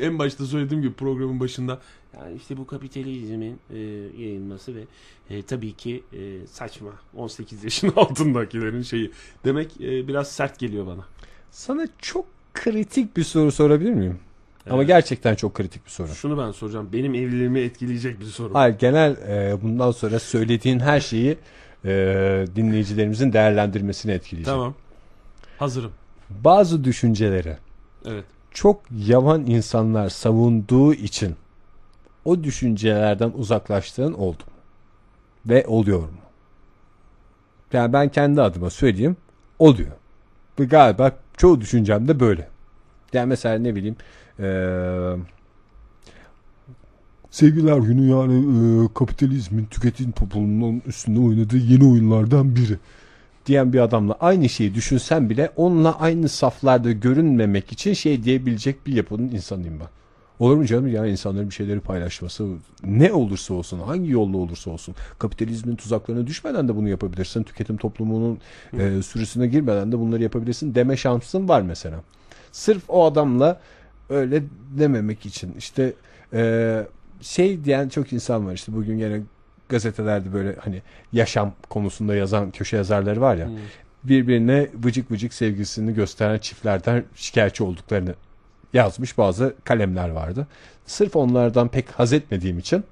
en başta söylediğim gibi programın başında yani işte bu kapitalizmin e, yayılması ve e, tabii ki e, saçma 18 yaşın <laughs> altındakilerin şeyi demek e, biraz sert geliyor bana. Sana çok kritik bir soru sorabilir miyim? Ama Evet. gerçekten çok kritik bir soru. Şunu ben soracağım. Benim evliliğimi etkileyecek bir soru. Hayır genel e, bundan sonra söylediğin her şeyi e, dinleyicilerimizin değerlendirmesini etkileyecek. Tamam. Hazırım. Bazı düşünceleri Evet. çok yavan insanlar savunduğu için o düşüncelerden uzaklaştığın oldu mu? Ve oluyor mu? Yani ben kendi adıma söyleyeyim oluyor. Ve galiba çoğu düşüncem de böyle. Yani mesela ne bileyim eee Sevgiler günü yani eee, kapitalizmin tüketim toplumunun üstünde oynadığı yeni oyunlardan biri diyen bir adamla aynı şeyi düşünsem bile onunla aynı saflarda görünmemek için şey diyebilecek bir yapının insanıyım ben. Olur mu canım ya insanların bir şeyleri paylaşması ne olursa olsun hangi yolla olursa olsun kapitalizmin tuzaklarına düşmeden de bunu yapabilirsin. Tüketim toplumunun e, sürüsüne girmeden de bunları yapabilirsin deme şansın var mesela. Sırf o adamla öyle dememek için işte e, şey diyen çok insan var işte bugün gene gazetelerde böyle hani yaşam konusunda yazan köşe yazarları var ya Hmm. birbirine vıcık vıcık sevgisini gösteren çiftlerden şikayetçi olduklarını yazmış bazı kalemler vardı. Sırf onlardan pek haz etmediğim için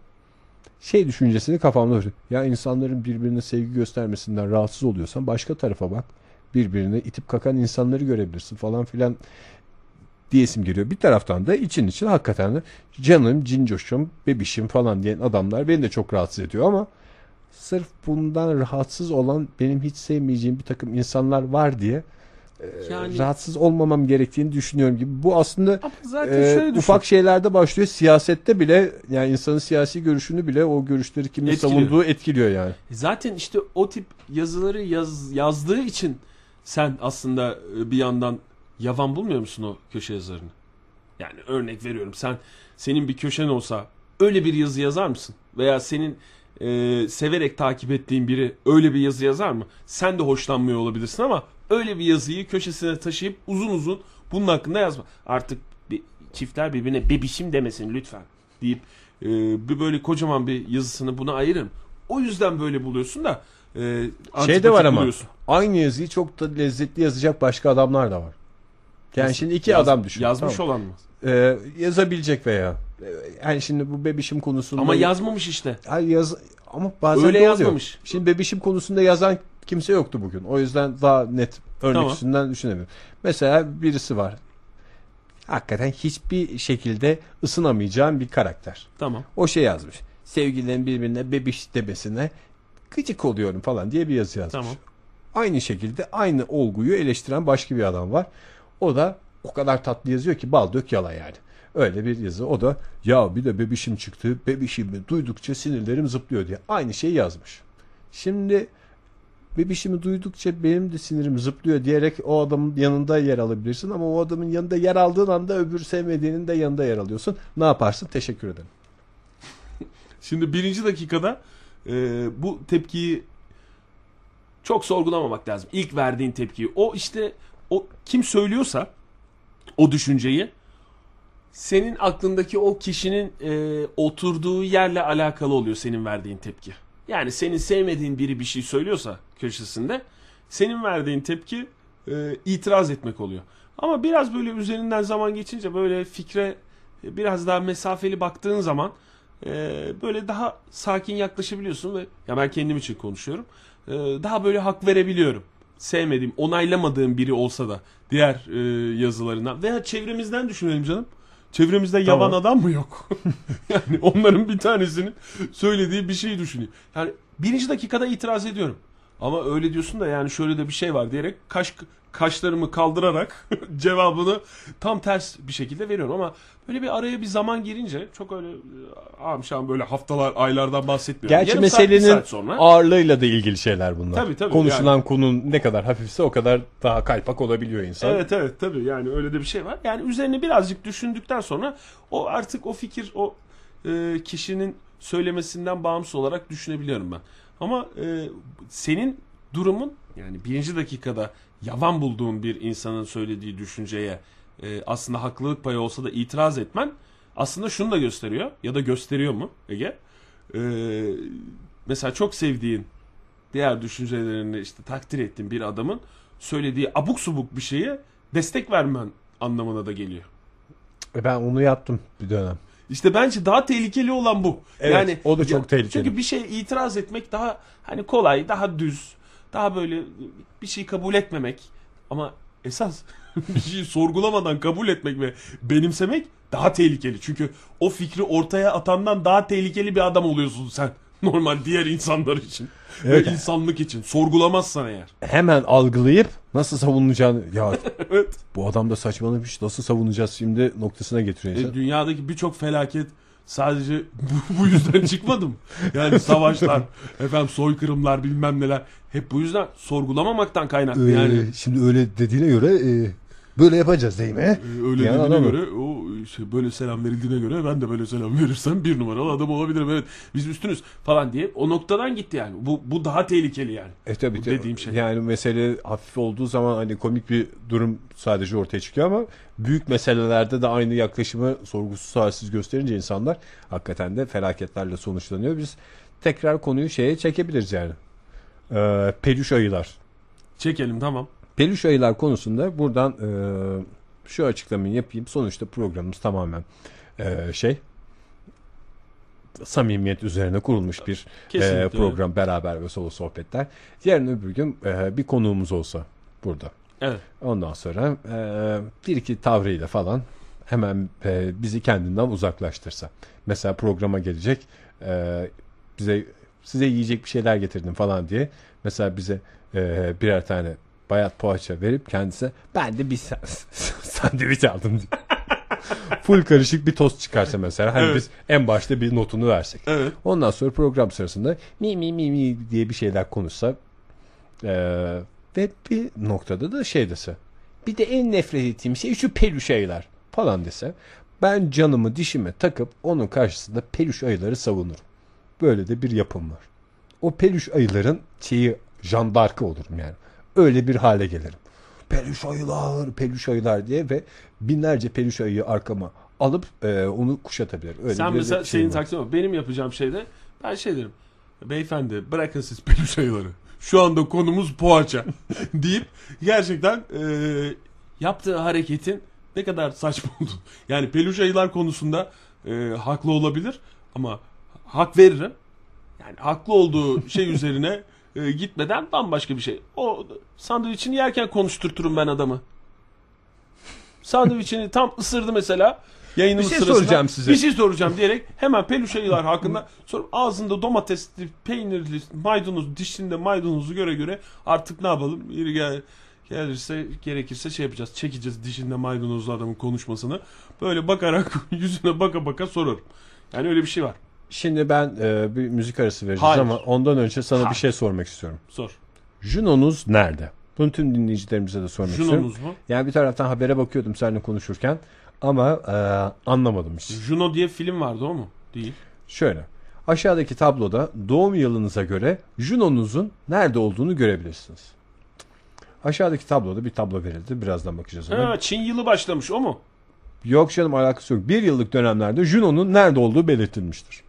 şey düşüncesini kafamda var. Ya insanların birbirine sevgi göstermesinden rahatsız oluyorsan başka tarafa bak. Birbirine itip kakan insanları görebilirsin falan filan diyesim geliyor. Bir taraftan da için için hakikaten de canım, cincoşum, bebişim falan diyen adamlar beni de çok rahatsız ediyor ama sırf bundan rahatsız olan benim hiç sevmeyeceğim bir takım insanlar var diye Yani- rahatsız olmamam gerektiğini düşünüyorum gibi. Bu aslında e, düşün. ufak şeylerde başlıyor. Siyasette bile yani insanın siyasi görüşünü bile o görüşleri kimin Etkiliyor. savunduğu etkiliyor yani. Zaten işte o tip yazıları yaz, yazdığı için sen aslında e, bir yandan yavan bulmuyor musun o köşe yazarını? Yani örnek veriyorum sen senin bir köşen olsa öyle bir yazı yazar mısın? Veya senin e, severek takip ettiğin biri öyle bir yazı yazar mı? Sen de hoşlanmıyor olabilirsin ama öyle bir yazıyı köşesine taşıyıp uzun uzun bunun hakkında yazma. Artık bir, çiftler birbirine bebişim demesin lütfen deyip e, bir böyle kocaman bir yazısını buna ayırın. O yüzden böyle buluyorsun da e, Şey de var ama buluyorsun. aynı yazıyı çok da lezzetli yazacak başka adamlar da var. Yani şimdi iki Yaz- adam düşün. Yazmış tamam. olan mı? Ee, yazabilecek veya e, yani şimdi bu bebişim konusunda Ama yazmamış işte. Ay yaz ama bazen Öyle oluyor. yazmamış. Şimdi bebişim konusunda yazan kimse yoktu bugün. O yüzden daha net örnek Tamam. üstünden düşünemiyorum. Mesela birisi var. Hakikaten hiçbir şekilde ısınamayacağım bir karakter. Tamam. O şey yazmış. Sevgililerin birbirine bebiş demesine gıcık oluyorum falan diye bir yazı yazmış. Tamam. Aynı şekilde aynı olguyu eleştiren başka bir adam var. O da o kadar tatlı yazıyor ki bal dök yala yani. Öyle bir yazı. O da ya bir de bebişim çıktı. Bebişimi duydukça sinirlerim zıplıyor diye. Aynı şeyi yazmış. Şimdi bebişimi duydukça benim de sinirim zıplıyor diyerek o adamın yanında yer alabilirsin ama o adamın yanında yer aldığın anda öbür sevmediğinin de yanında yer alıyorsun. Ne yaparsın? Teşekkür ederim. <laughs> Şimdi birinci dakikada e, bu tepkiyi çok sorgulamamak lazım. İlk verdiğin tepkiyi. O işte o kim söylüyorsa o düşünceyi senin aklındaki o kişinin e, oturduğu yerle alakalı oluyor senin verdiğin tepki. Yani senin sevmediğin biri bir şey söylüyorsa köşesinde senin verdiğin tepki e, itiraz etmek oluyor. Ama biraz böyle üzerinden zaman geçince böyle fikre e, biraz daha mesafeli baktığın zaman e, böyle daha sakin yaklaşabiliyorsun ve ya ben kendim için konuşuyorum. E, daha böyle hak verebiliyorum. sevmediğim, onaylamadığım biri olsa da diğer e, yazılarından veya çevremizden düşünelim canım. Çevremizde yavan adam mı yok? <laughs> yani onların bir tanesinin söylediği bir şeyi düşüneyim. Yani birinci dakikada itiraz ediyorum. Ama öyle diyorsun da yani şöyle de bir şey var diyerek kaş kaşlarımı kaldırarak <laughs> cevabını tam ters bir şekilde veriyorum ama böyle bir araya bir zaman girince çok öyle amşan böyle haftalar aylardan bahsetmiyorum. Gerçi Yarım saat, meselenin saat sonra ağırlığıyla da ilgili şeyler bunlar. Tabii, tabii, Konuşulan yani. konunun ne kadar hafifse o kadar daha kaypak olabiliyor insan. Evet evet tabii yani öyle de bir şey var. Yani üzerine birazcık düşündükten sonra o artık o fikir o e, kişinin söylemesinden bağımsız olarak düşünebiliyorum ben. Ama e, senin durumun yani birinci dakikada yavan bulduğun bir insanın söylediği düşünceye e, aslında haklılık payı olsa da itiraz etmen aslında şunu da gösteriyor ya da gösteriyor mu Ege? E, mesela çok sevdiğin diğer düşüncelerini işte takdir ettiğin bir adamın söylediği abuk subuk bir şeye destek vermen anlamına da geliyor. E Ben onu yaptım bir dönem. İşte bence daha tehlikeli olan bu. Evet, yani o da çok ya- tehlikeli. Çünkü bir şey itiraz etmek daha hani kolay, daha düz, daha böyle bir şey kabul etmemek ama esas <laughs> bir şeyi sorgulamadan kabul etmek ve benimsemek daha tehlikeli. Çünkü o fikri ortaya atandan daha tehlikeli bir adam oluyorsun sen. Normal diğer insanlar için Evet. ve insanlık için sorgulamazsan eğer. Hemen algılayıp nasıl savunacağını ya <laughs> Evet. bu adam da saçmalamış nasıl savunacağız şimdi noktasına getiriyor insan. E, dünyadaki birçok felaket sadece bu, bu yüzden <laughs> çıkmadım. Yani savaşlar, efendim soykırımlar bilmem neler hep bu yüzden sorgulamamaktan kaynaklı Ee, yani. Şimdi öyle dediğine göre e, böyle yapacağız değil mi? Ee, Öyle Yani dediğine adamı. göre o şey, böyle selam verildiğine göre ben de böyle selam <laughs> verirsem bir numaralı adam olabilirim evet biz üstünüz falan diye o noktadan gitti yani bu bu daha tehlikeli yani. E tabii Bu dediğim şey. Yani mesele hafif olduğu zaman hani komik bir durum sadece ortaya çıkıyor ama büyük meselelerde de aynı yaklaşımı sorgusuz sualsiz gösterince insanlar hakikaten de felaketlerle sonuçlanıyor. Biz tekrar konuyu şeye çekebiliriz yani. Ee, peluş ayılar. Çekelim tamam. Peluş ayılar konusunda buradan e, şu açıklamayı yapayım. Sonuçta programımız tamamen e, şey samimiyet üzerine kurulmuş bir Kesinlikle e, program beraber ve solo sohbetler. Yarın öbür gün e, bir konuğumuz olsa burada. Evet. Ondan sonra e, bir iki tavrıyla falan hemen e, bizi kendinden uzaklaştırsa. Mesela programa gelecek e, bize size yiyecek bir şeyler getirdim falan diye. Mesela bize e, birer tane bayat poğaça verip kendisi ben de bir sa- <laughs> sandviç aldım diye. Full karışık bir tost çıkarsa mesela. Hani Evet. biz en başta bir notunu versek. Evet. Ondan sonra program sırasında mi mi mi mi diye bir şeyler konuşsa eee, ve bir noktada da şey dese bir de en nefret ettiğim şey şu peluş ayılar falan dese ben canımı dişime takıp onun karşısında peluş ayıları savunurum. Böyle de bir yapım var. O peluş ayıların şeyi jandarkı olurum yani. Öyle bir hale gelirim. Peluş ayılar, peluş ayılar diye ve binlerce peluş ayıyı arkama alıp eee, onu kuşatabilir. Öyle Sen bir mesela var. taksim var. Benim yapacağım şey de ben şey derim. Beyefendi bırakın siz peluş ayıları. Şu anda konumuz poğaça <laughs> deyip gerçekten e, yaptığı hareketin ne kadar saçma <laughs> olduğunu. Yani peluş ayılar konusunda e, haklı olabilir ama hak veririm. Yani haklı olduğu şey üzerine e, gitmeden bambaşka bir şey. O sandviçini yerken konuşturturum ben adamı. Sandviçini tam ısırdı mesela. Yayınımız Bir şey sırasında, soracağım size. Bir şey soracağım diyerek hemen peluş ayılar hakkında sorup ağzında domatesli, peynirli, maydanoz, dişinde maydanozu göre göre artık ne yapalım? Yeri gel, gelirse gerekirse şey yapacağız. Çekeceğiz dişinde maydanozlu adamın konuşmasını. Böyle bakarak <laughs> yüzüne baka baka sorarım. Yani öyle bir şey var. Şimdi ben e, bir müzik arası vereceğiz Hayır. ama ondan önce sana Hayır. bir şey sormak istiyorum. Sor. Juno'nuz nerede? Bunu tüm dinleyicilerimize de sormak istiyorum. Juno'nuz mu? Yani bir taraftan habere bakıyordum seninle konuşurken ama e, anlamadım hiç. Juno diye film vardı o mu? Değil. Şöyle. Aşağıdaki tabloda doğum yılınıza göre Juno'nuzun nerede olduğunu görebilirsiniz. Aşağıdaki tabloda bir tablo verildi. Birazdan bakacağız ona. Ha, Çin yılı başlamış o mu? Yok canım alakası yok. Bir yıllık dönemlerde Juno'nun nerede olduğu belirtilmiştir.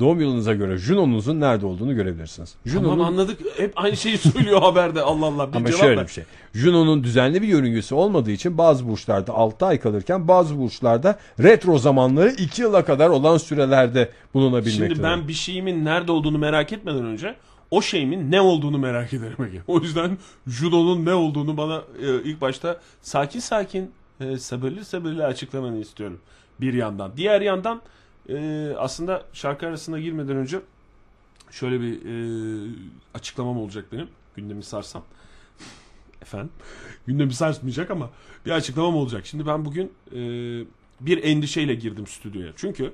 Doğum yılınıza göre Juno'nuzun nerede olduğunu görebilirsiniz. Tamam Juno'nun anladık. Hep aynı şeyi söylüyor haberde. Allah Allah. Bir Ama cevap şöyle ver. bir şey. Juno'nun düzenli bir yörüngesi olmadığı için bazı burçlarda 6 ay kalırken bazı burçlarda retro zamanları 2 yıla kadar olan sürelerde bulunabilmektedir. Şimdi ben bir şeyimin nerede olduğunu merak etmeden önce o şeyimin ne olduğunu merak ederim Ege. O yüzden judonun ne olduğunu bana e, ilk başta sakin sakin e, sabırlı sabırlı açıklamanı istiyorum. Bir yandan. Diğer yandan e, aslında şarkı arasına girmeden önce şöyle bir e, açıklamam olacak benim. Gündemi sarsam. Efendim? <laughs> Gündemi sarsmayacak ama bir açıklamam olacak. Şimdi ben bugün e, bir endişeyle girdim stüdyoya. Çünkü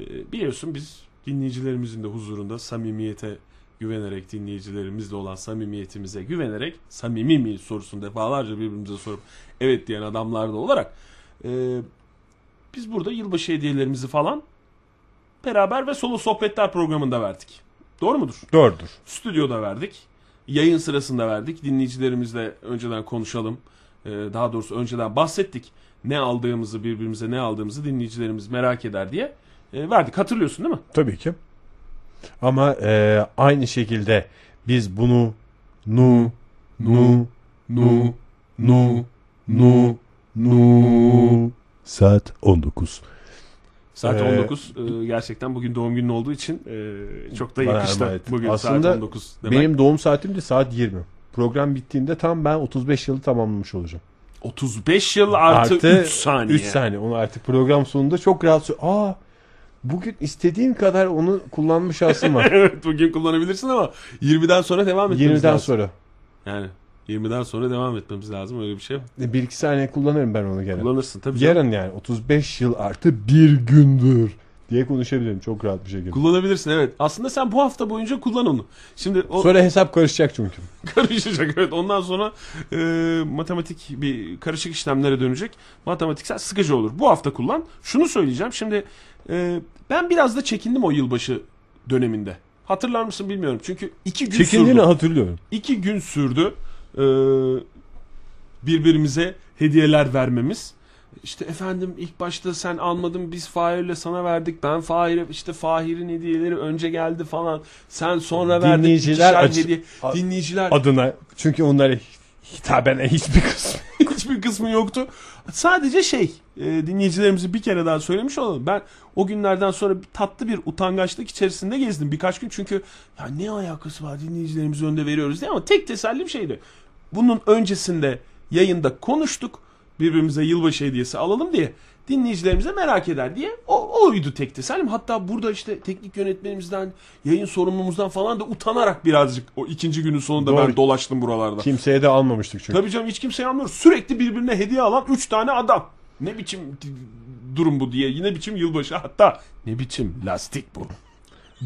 e, biliyorsun biz dinleyicilerimizin de huzurunda samimiyete güvenerek dinleyicilerimizle olan samimiyetimize güvenerek samimi miyiz sorusunu defalarca birbirimize sorup evet diyen adamlar da olarak e, biz burada yılbaşı hediyelerimizi falan beraber ve solo sohbetler programında verdik. Doğru mudur? Doğrudur. Stüdyoda verdik. Yayın sırasında verdik. Dinleyicilerimizle önceden konuşalım. Ee, daha doğrusu önceden bahsettik. Ne aldığımızı birbirimize ne aldığımızı dinleyicilerimiz merak eder diye e, verdik. Hatırlıyorsun değil mi? Tabii ki. Ama e, aynı şekilde biz bunu nu nu nu nu nu nu saat 19. Saat Ee, 19. Ee, gerçekten bugün doğum günün olduğu için e, çok da yakıştı. Bugün Aslında saat 19 demek. Benim doğum saatim de saat 20. Program bittiğinde tam ben 35 yılı tamamlamış olacağım. 35 yıl artı, 3 saniye. 3 saniye. Onu artık program sonunda çok rahat Aa bugün istediğin kadar onu kullanma şansın var. <laughs> evet bugün kullanabilirsin ama 20'den sonra devam etmemiz 20'den lazım. sonra. Yani 20'den sonra devam etmemiz lazım öyle bir şey. var. Bir iki saniye kullanırım ben onu gene. Kullanırsın tabii canım. Yarın yani 35 yıl artı bir gündür diye konuşabilirim çok rahat bir şekilde. Kullanabilirsin evet. Aslında sen bu hafta boyunca kullan onu. Şimdi o Sonra hesap karışacak çünkü. <laughs> karışacak evet. Ondan sonra e, matematik bir karışık işlemlere dönecek. Matematiksel sıkıcı olur. Bu hafta kullan. Şunu söyleyeceğim. Şimdi e, ben biraz da çekindim o yılbaşı döneminde. Hatırlar mısın bilmiyorum. Çünkü iki gün Çekindiğini sürdü. hatırlıyorum. İki gün sürdü. E, birbirimize hediyeler vermemiz. İşte efendim ilk başta sen almadın biz Fahir'le sana verdik. Ben Fahir'e işte Fahir'in hediyeleri önce geldi falan. Sen sonra verdin. Dinleyiciler açı- hediye. Dinleyiciler Adına çünkü onlara hitaben hiçbir kısmı. <laughs> hiçbir kısmı yoktu. Sadece şey e, dinleyicilerimizi bir kere daha söylemiş olalım. Ben o günlerden sonra tatlı bir utangaçlık içerisinde gezdim birkaç gün. Çünkü ya ne alakası var dinleyicilerimizi önde veriyoruz diye ama tek tesellim şeydi. Bunun öncesinde yayında konuştuk. Birbirimize yılbaşı hediyesi alalım diye. Dinleyicilerimize merak eder diye. O, oydu tek tesellim. Hatta burada işte teknik yönetmenimizden, yayın sorumlumuzdan falan da utanarak birazcık o ikinci günün sonunda Doğru. ben dolaştım buralarda. Kimseye de almamıştık çünkü. Tabii canım hiç kimseye anlıyor. Sürekli birbirine hediye alan 3 tane adam. Ne biçim durum bu diye. Yine biçim yılbaşı. Hatta ne biçim lastik bu.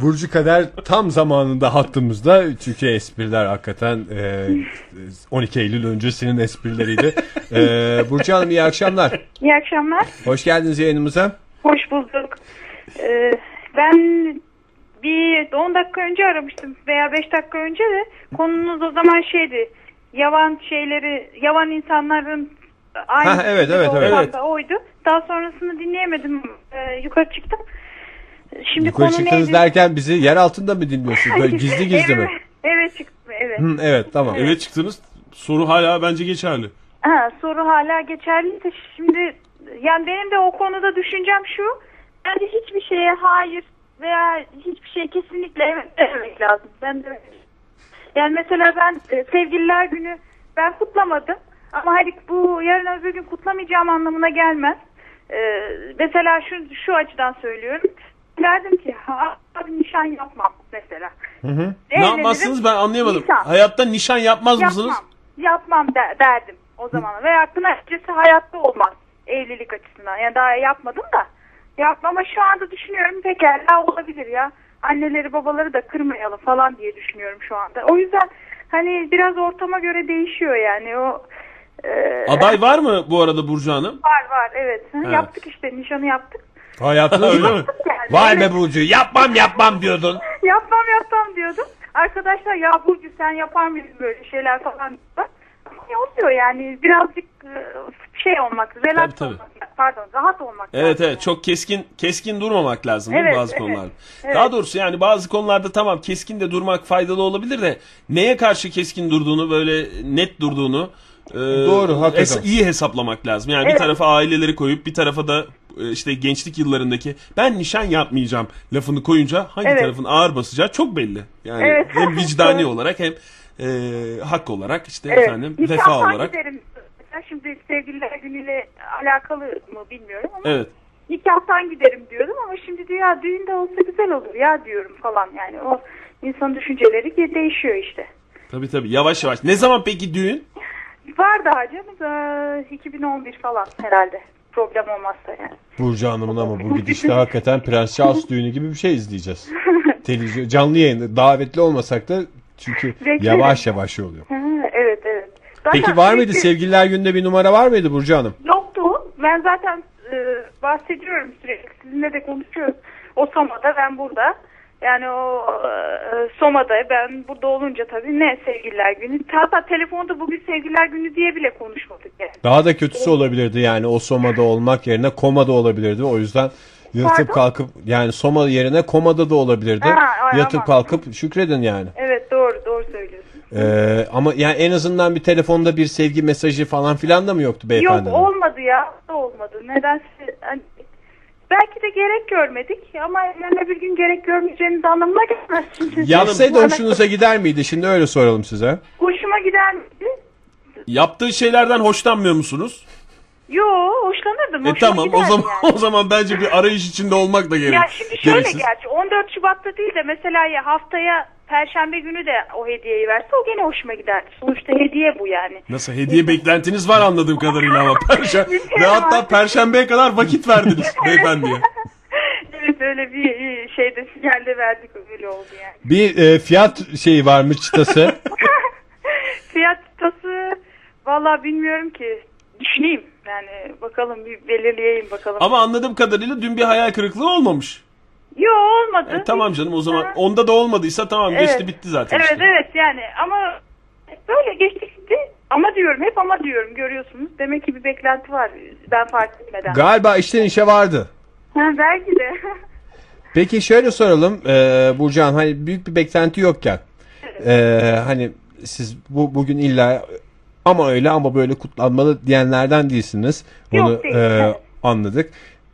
Burcu Kader tam zamanında hattımızda çünkü espriler hakikaten e, 12 Eylül öncesinin esprileriydi. E, Burcu Hanım iyi akşamlar. İyi akşamlar. Hoş geldiniz yayınımıza. Hoş bulduk. Ee, ben bir 10 dakika önce aramıştım veya 5 dakika önce de konunuz o zaman şeydi. Yavan şeyleri, yavan insanların aynı Ha, evet, evet, evet. oydu. Daha sonrasını dinleyemedim. Ee, yukarı çıktım. Şimdi Yukarı konu çıktınız neydi? derken bizi yer altında mı dinliyorsunuz? Böyle gizli gizli mi? Evet, evet çıktım. Evet. Hı, evet tamam. Eve çıktınız. Soru hala bence geçerli. Ha, soru hala geçerli de şimdi yani benim de o konuda düşüncem şu. Bence hiçbir şeye hayır veya hiçbir şey kesinlikle evet dememek lazım. Ben de yani mesela ben e, sevgililer günü ben kutlamadım ama hani bu yarın öbür gün kutlamayacağım anlamına gelmez. E, mesela şu şu açıdan söylüyorum. Derdim ki ha, abi nişan yapmam mesela. Hı hı. Ne yapmazsınız ben anlayamadım. nişan. Hayatta nişan yapmaz mısınız? Yapmam. Yapmam de- derdim o zaman. Veya kına gecesi hayatta olmaz. Evlilik açısından. Yani daha yapmadım da. Yapmam ama şu anda düşünüyorum pekala olabilir ya. Anneleri babaları da kırmayalım falan diye düşünüyorum şu anda. O yüzden hani biraz ortama göre değişiyor yani o e, Aday var mı bu arada Burcu Hanım? var var evet. Evet. Yaptık işte nişanı yaptık. Hayatınız Öyle mı? Vay be Burcu yapmam yapmam diyordun. yapmam yapmam diyordum. Arkadaşlar ya Burcu sen yapar mıydın böyle şeyler falan diyorlar. Ama ne oluyor yani birazcık e, şey olmak, relax Tabii, tabii. olmak, pardon rahat olmak. Evet lazım. evet çok keskin keskin durmamak lazım değil mi Evet, bazı evet. konularda. Evet. Daha doğrusu yani bazı konularda tamam keskin de durmak faydalı olabilir de neye karşı keskin durduğunu böyle net durduğunu e, Doğru, hakikaten. iyi hesaplamak lazım. Yani bir Evet. tarafa aileleri koyup bir tarafa da işte gençlik yıllarındaki ben nişan yapmayacağım lafını koyunca hangi Evet. tarafın ağır basacağı çok belli. Yani Evet. hem <laughs> vicdani olarak hem e, hak olarak işte Evet. efendim Nikahtan vefa olarak. Mesela Şimdi sevgililer günüyle alakalı mı bilmiyorum ama Evet. nikahtan giderim diyordum ama şimdi diyor ya düğünde olsa güzel olur ya diyorum falan yani o insanın düşünceleri de- değişiyor işte. Tabii tabii yavaş yavaş. Ne zaman peki düğün? Var daha canım ee, 2011 falan herhalde problem olmazsa yani. Burcu Hanım'ın ama bu <laughs> gidişle hakikaten Prens Charles düğünü gibi bir şey izleyeceğiz. <laughs> Televizyon, canlı yayında davetli olmasak da çünkü Beklerim. yavaş yavaş oluyor. Ha, evet evet. Zaten Peki var mıydı sevgililer günde bir numara var mıydı Burcu Hanım? Yoktu. Ben zaten e, bahsediyorum sürekli. Sizinle de konuşuyoruz. O Soma'da ben burada. Yani o e, Soma'da ben burada olunca tabii ne sevgililer günü. Hatta telefonda bugün sevgililer günü diye bile konuşmadık yani. Daha da kötüsü olabilirdi yani o somada olmak yerine komada olabilirdi. O yüzden yatıp Pardon? kalkıp yani soma yerine komada da olabilirdi. Ha, ay, yatıp aman. kalkıp şükredin yani. Evet doğru doğru söylüyorsun. Ee, ama yani en azından bir telefonda bir sevgi mesajı falan filan da mı yoktu beyefendi? Yok olmadı ya. Olmadı. Hani, belki de gerek görmedik ama yarın bir gün gerek görmeyeceğimiz anlamına gelmez. Şimdi. <laughs> Yapsaydı hoşunuza gider miydi? Şimdi öyle soralım size. Hoşuma gider miydi? Yaptığı şeylerden hoşlanmıyor musunuz? Yo hoşlanırdım. E hoşuma tamam o giderdi zaman yani. <laughs> o zaman bence bir arayış içinde olmak da gerek. Ya şimdi şöyle gereksiz. gerçi 14 Şubat'ta değil de mesela ya haftaya Perşembe günü de o hediyeyi verse o gene hoşuma giderdi. Sonuçta hediye bu yani. Nasıl hediye beklentiniz var anladığım kadarıyla ama perşembe ve hatta perşembeye kadar vakit verdiniz <laughs> beyefendiye. evet öyle bir şeyde sinyalde verdik öyle oldu yani. Bir e, fiyat şeyi var mı çıtası? <laughs> Fiyat çıtası valla bilmiyorum ki. Düşüneyim yani bakalım bir belirleyeyim bakalım. Ama anladığım kadarıyla dün bir hayal kırıklığı olmamış. Yo olmadı. E, tamam canım o zaman Ha. onda da olmadıysa tamam Evet. geçti bitti zaten Evet işte. evet yani ama böyle geçti gitti. Ama diyorum hep ama diyorum görüyorsunuz. Demek ki bir beklenti var ben fark etmeden. Galiba işten işe vardı. ha, belki de. <laughs> Peki şöyle soralım e, Burcu Hanım hani büyük bir beklenti yokken e, hani siz bu bugün illa ama öyle ama böyle kutlanmalı diyenlerden değilsiniz. Bunu Yok, değil. e, Evet. anladık.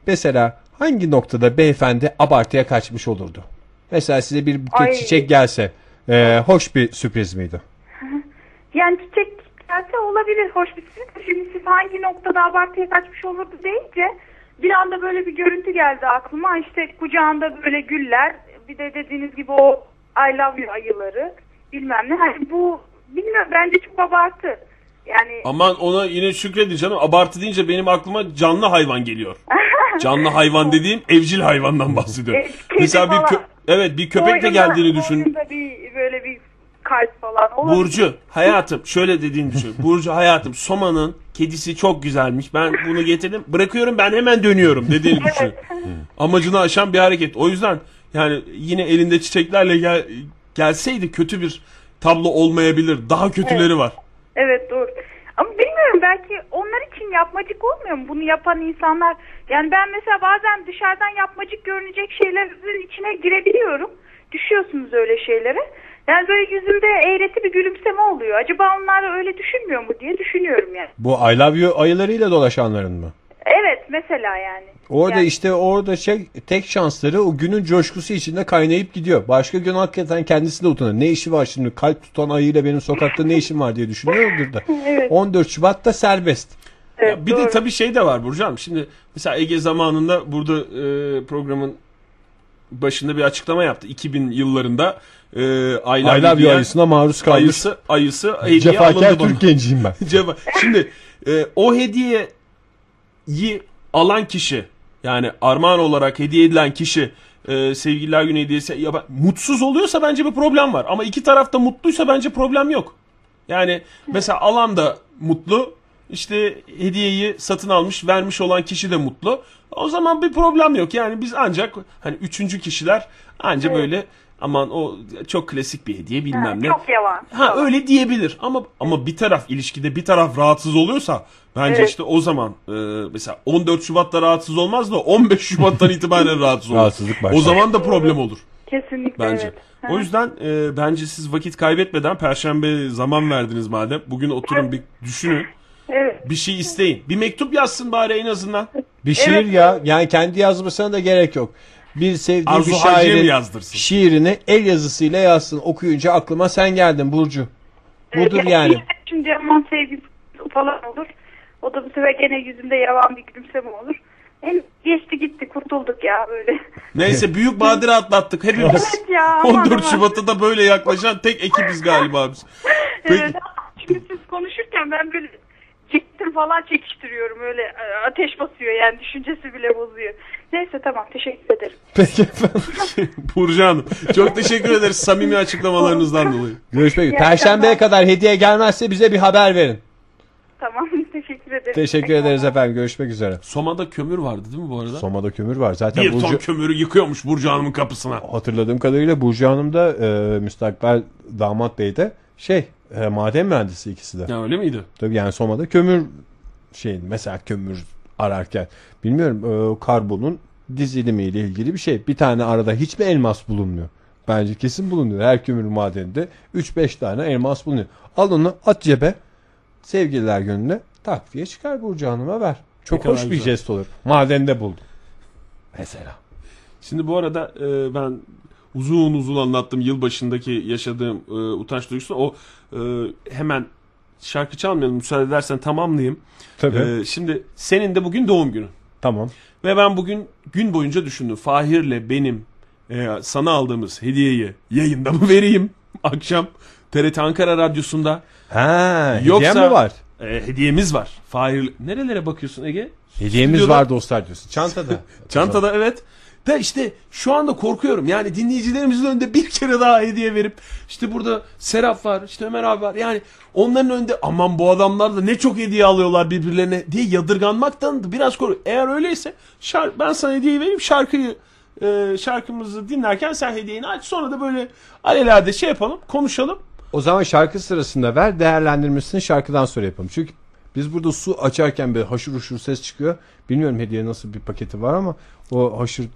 Mesela hangi noktada beyefendi abartıya kaçmış olurdu? Mesela size bir buket Ay. çiçek gelse e, hoş bir sürpriz miydi? <laughs> yani çiçek gelse olabilir hoş bir şey. Şimdi siz hangi noktada abartıya kaçmış olurdu deyince bir anda böyle bir görüntü geldi aklıma. İşte kucağında böyle güller bir de dediğiniz gibi o I love you ayıları bilmem ne. Hani bu bilmiyorum bence çok abartı. Yani Aman ona yine şükredin canım. Abartı deyince benim aklıma canlı hayvan geliyor. <laughs> Canlı hayvan dediğim evcil hayvandan bahsediyorum. E, kedi Mesela bir kö- evet bir köpek de geldiğini düşün. bir böyle bir kalp falan olabilir. Burcu hayatım şöyle dediğini düşün. Burcu hayatım Soma'nın kedisi çok güzelmiş. Ben bunu getirdim. Bırakıyorum ben hemen dönüyorum dediğini düşün. Amacını aşan bir hareket. O yüzden yani yine elinde çiçeklerle gel, gelseydi kötü bir tablo olmayabilir. Daha kötüleri var. Evet doğru. Ama bilmiyorum belki onlar için yapmacık olmuyor mu? Bunu yapan insanlar yani ben mesela bazen dışarıdan yapmacık görünecek şeylerin içine girebiliyorum. Düşüyorsunuz öyle şeylere. Yani böyle yüzümde eğreti bir gülümseme oluyor. Acaba onlar öyle düşünmüyor mu diye düşünüyorum yani. Bu I love you ayılarıyla dolaşanların mı? Evet mesela yani. Orada Yani- işte orada şey tek şansları o günün coşkusu içinde kaynayıp gidiyor. Başka gün hakikaten kendisi de utanır. Ne işi var şimdi kalp tutan ayıyla benim sokakta ne işim var diye düşünüyordur da. <laughs> Evet. 14 Şubat'ta serbest. Evet, Ya bir de doğru. tabii şey de var Burcu Hanım. Şimdi mesela Ege zamanında burada e, programın başında bir açıklama yaptı. 2000 yıllarında e, I love I love ayısına maruz kalmış. ayısı, ayısı hediye Cefakar alındı bana. Türk genciyim ben. <laughs> Şimdi e, o hediyeyi alan kişi yani armağan olarak hediye edilen kişi e, sevgililer günü hediyesi ya, ben- mutsuz oluyorsa bence bir problem var. Ama iki taraf da mutluysa bence problem yok. Yani mesela alan da mutlu işte hediyeyi satın almış vermiş olan kişi de mutlu. O zaman bir problem yok. Yani biz ancak hani üçüncü kişiler ancak böyle aman o çok klasik bir hediye bilmem ne. Çok yavan. Ha öyle diyebilir ama ama bir taraf ilişkide bir taraf rahatsız oluyorsa bence Evet. işte o zaman e, mesela 14 Şubat'ta rahatsız olmaz da 15 Şubat'tan <laughs> itibaren rahatsız olur. Rahatsızlık başlar. O zaman da problem olur Kesinlikle bence. evet. O yüzden e, bence siz vakit kaybetmeden perşembe zaman verdiniz madem. Bugün oturun bir düşünün. Evet. Bir şey isteyin. Bir mektup yazsın bari en azından. Bir şiir Evet. ya. Yani kendi yazmasına da gerek yok. Bir sevdiği Arzu bir Hacı'ya mı şairin yazdırsın? şiirini el yazısıyla yazsın. Okuyunca aklıma sen geldin Burcu. Budur Ee, yani. Şimdi aman sevgi falan olur. O da bu sefer gene yüzünde yavan bir gülümseme olur. Hem geçti gitti kurtulduk ya böyle. Neyse büyük badire atlattık hepimiz. Evet ya, aman <laughs> 14 aman. Şubat'ta da böyle yaklaşan tek ekibiz galiba biz. <laughs> Peki. Evet, şimdi siz konuşurken ben böyle çektim falan çekiştiriyorum öyle e, ateş basıyor yani düşüncesi bile bozuyor. Neyse tamam teşekkür ederim. <laughs> Peki efendim. <laughs> Burcu Hanım çok teşekkür ederiz samimi açıklamalarınızdan dolayı. Görüşmek üzere. Perşembeye kadar hediye gelmezse bize bir haber verin. Tamam <laughs> teşekkür ederim. Teşekkür ederiz efendim. Görüşmek üzere. Soma'da kömür vardı değil mi bu arada? Soma'da kömür var. Zaten bir ton Burcu, kömürü yıkıyormuş Burcu Hanım'ın kapısına. hatırladığım kadarıyla Burcu Hanım da e, müstakbel damat bey de şey e, maden mühendisi ikisi de. Ya öyle miydi? Tabii yani Soma'da kömür şeyin mesela kömür ararken bilmiyorum e, karbonun dizilimiyle ilgili bir şey. Bir tane arada hiç mi elmas bulunmuyor? Bence kesin bulunuyor. Her kömür madeninde 3-5 tane elmas bulunuyor. Al onu at cebe sevgililer gününe tak diye çıkar Burcu Hanım'a ver. Çok kadar hoş bir güzel. jest olur. Madende buldum. Mesela. Şimdi bu arada e, ben uzun uzun anlattım yılbaşındaki yaşadığım e, utanç duygusunu. O e, hemen şarkı çalmayalım müsaade edersen tamamlayayım. Tabii. E, şimdi senin de bugün doğum günün. tamam. Ve ben bugün gün boyunca düşündüm. Fahir'le benim e, sana aldığımız hediyeyi yayında mı vereyim <laughs> akşam TRT Ankara Radyosu'nda? Ha, Yoksa- hediye mi var? E, hediyemiz var. Fahir nerelere bakıyorsun Ege? Hediyemiz Stüdyoda- var dostlar diyorsun. Çantada. <laughs> Çantada evet. Da işte şu anda korkuyorum. Yani dinleyicilerimizin önünde bir kere daha hediye verip işte burada Serap var, işte Ömer abi var. Yani onların önünde aman bu adamlar da ne çok hediye alıyorlar birbirlerine diye yadırganmaktan biraz korkuyorum. Eğer öyleyse şark, ben sana hediyeyi vereyim şarkıyı e, şarkımızı dinlerken sen hediyeni aç sonra da böyle alelade şey yapalım konuşalım. O zaman şarkı sırasında ver değerlendirmesini şarkıdan sonra yapalım. Çünkü biz burada su açarken bir haşır uşur ses çıkıyor. Bilmiyorum hediye nasıl bir paketi var ama o haşır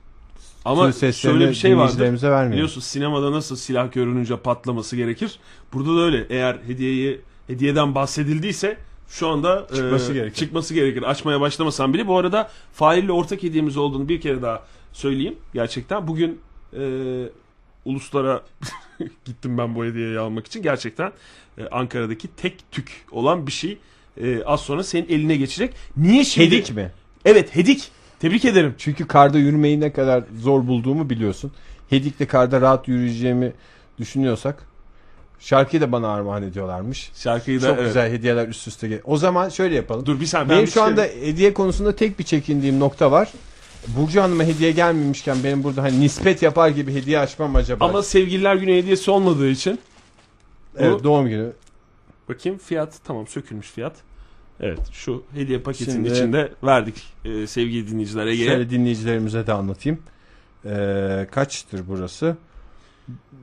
Ama şöyle bir şey vardır. Biliyorsun sinemada nasıl silah görününce patlaması gerekir. Burada da öyle. Eğer hediyeyi hediyeden bahsedildiyse şu anda Çıkması e, gerekir. çıkması gerekir. Açmaya başlamasan bile. Bu arada Fahir'le ortak hediyemiz olduğunu bir kere daha söyleyeyim. Gerçekten bugün e, uluslara <laughs> gittim ben bu hediyeyi almak için. Gerçekten e, Ankara'daki tek tük olan bir şey e, az sonra senin eline geçecek. Niye şimdi? Hedik mi? Evet hedik. Tebrik ederim. Çünkü karda yürümeyi ne kadar zor bulduğumu biliyorsun. Hedikle karda rahat yürüyeceğimi düşünüyorsak şarkıyı da bana armağan ediyorlarmış. Şarkıyı da Çok evet. güzel hediyeler üst üste gel. O zaman şöyle yapalım. Dur bir saniye. Benim bir şu şey- anda hediye konusunda tek bir çekindiğim nokta var. Burcu Hanım'a hediye gelmemişken benim burada hani nispet yapar gibi hediye açmam acaba? Ama sevgililer günü hediyesi olmadığı için evet, doğum günü. bakayım fiyat tamam sökülmüş fiyat. Evet şu hediye paketinin Şimdi- içinde verdik e, sevgili dinleyiciler Ege'ye. Şöyle dinleyicilerimize de anlatayım. Ee, kaçtır burası?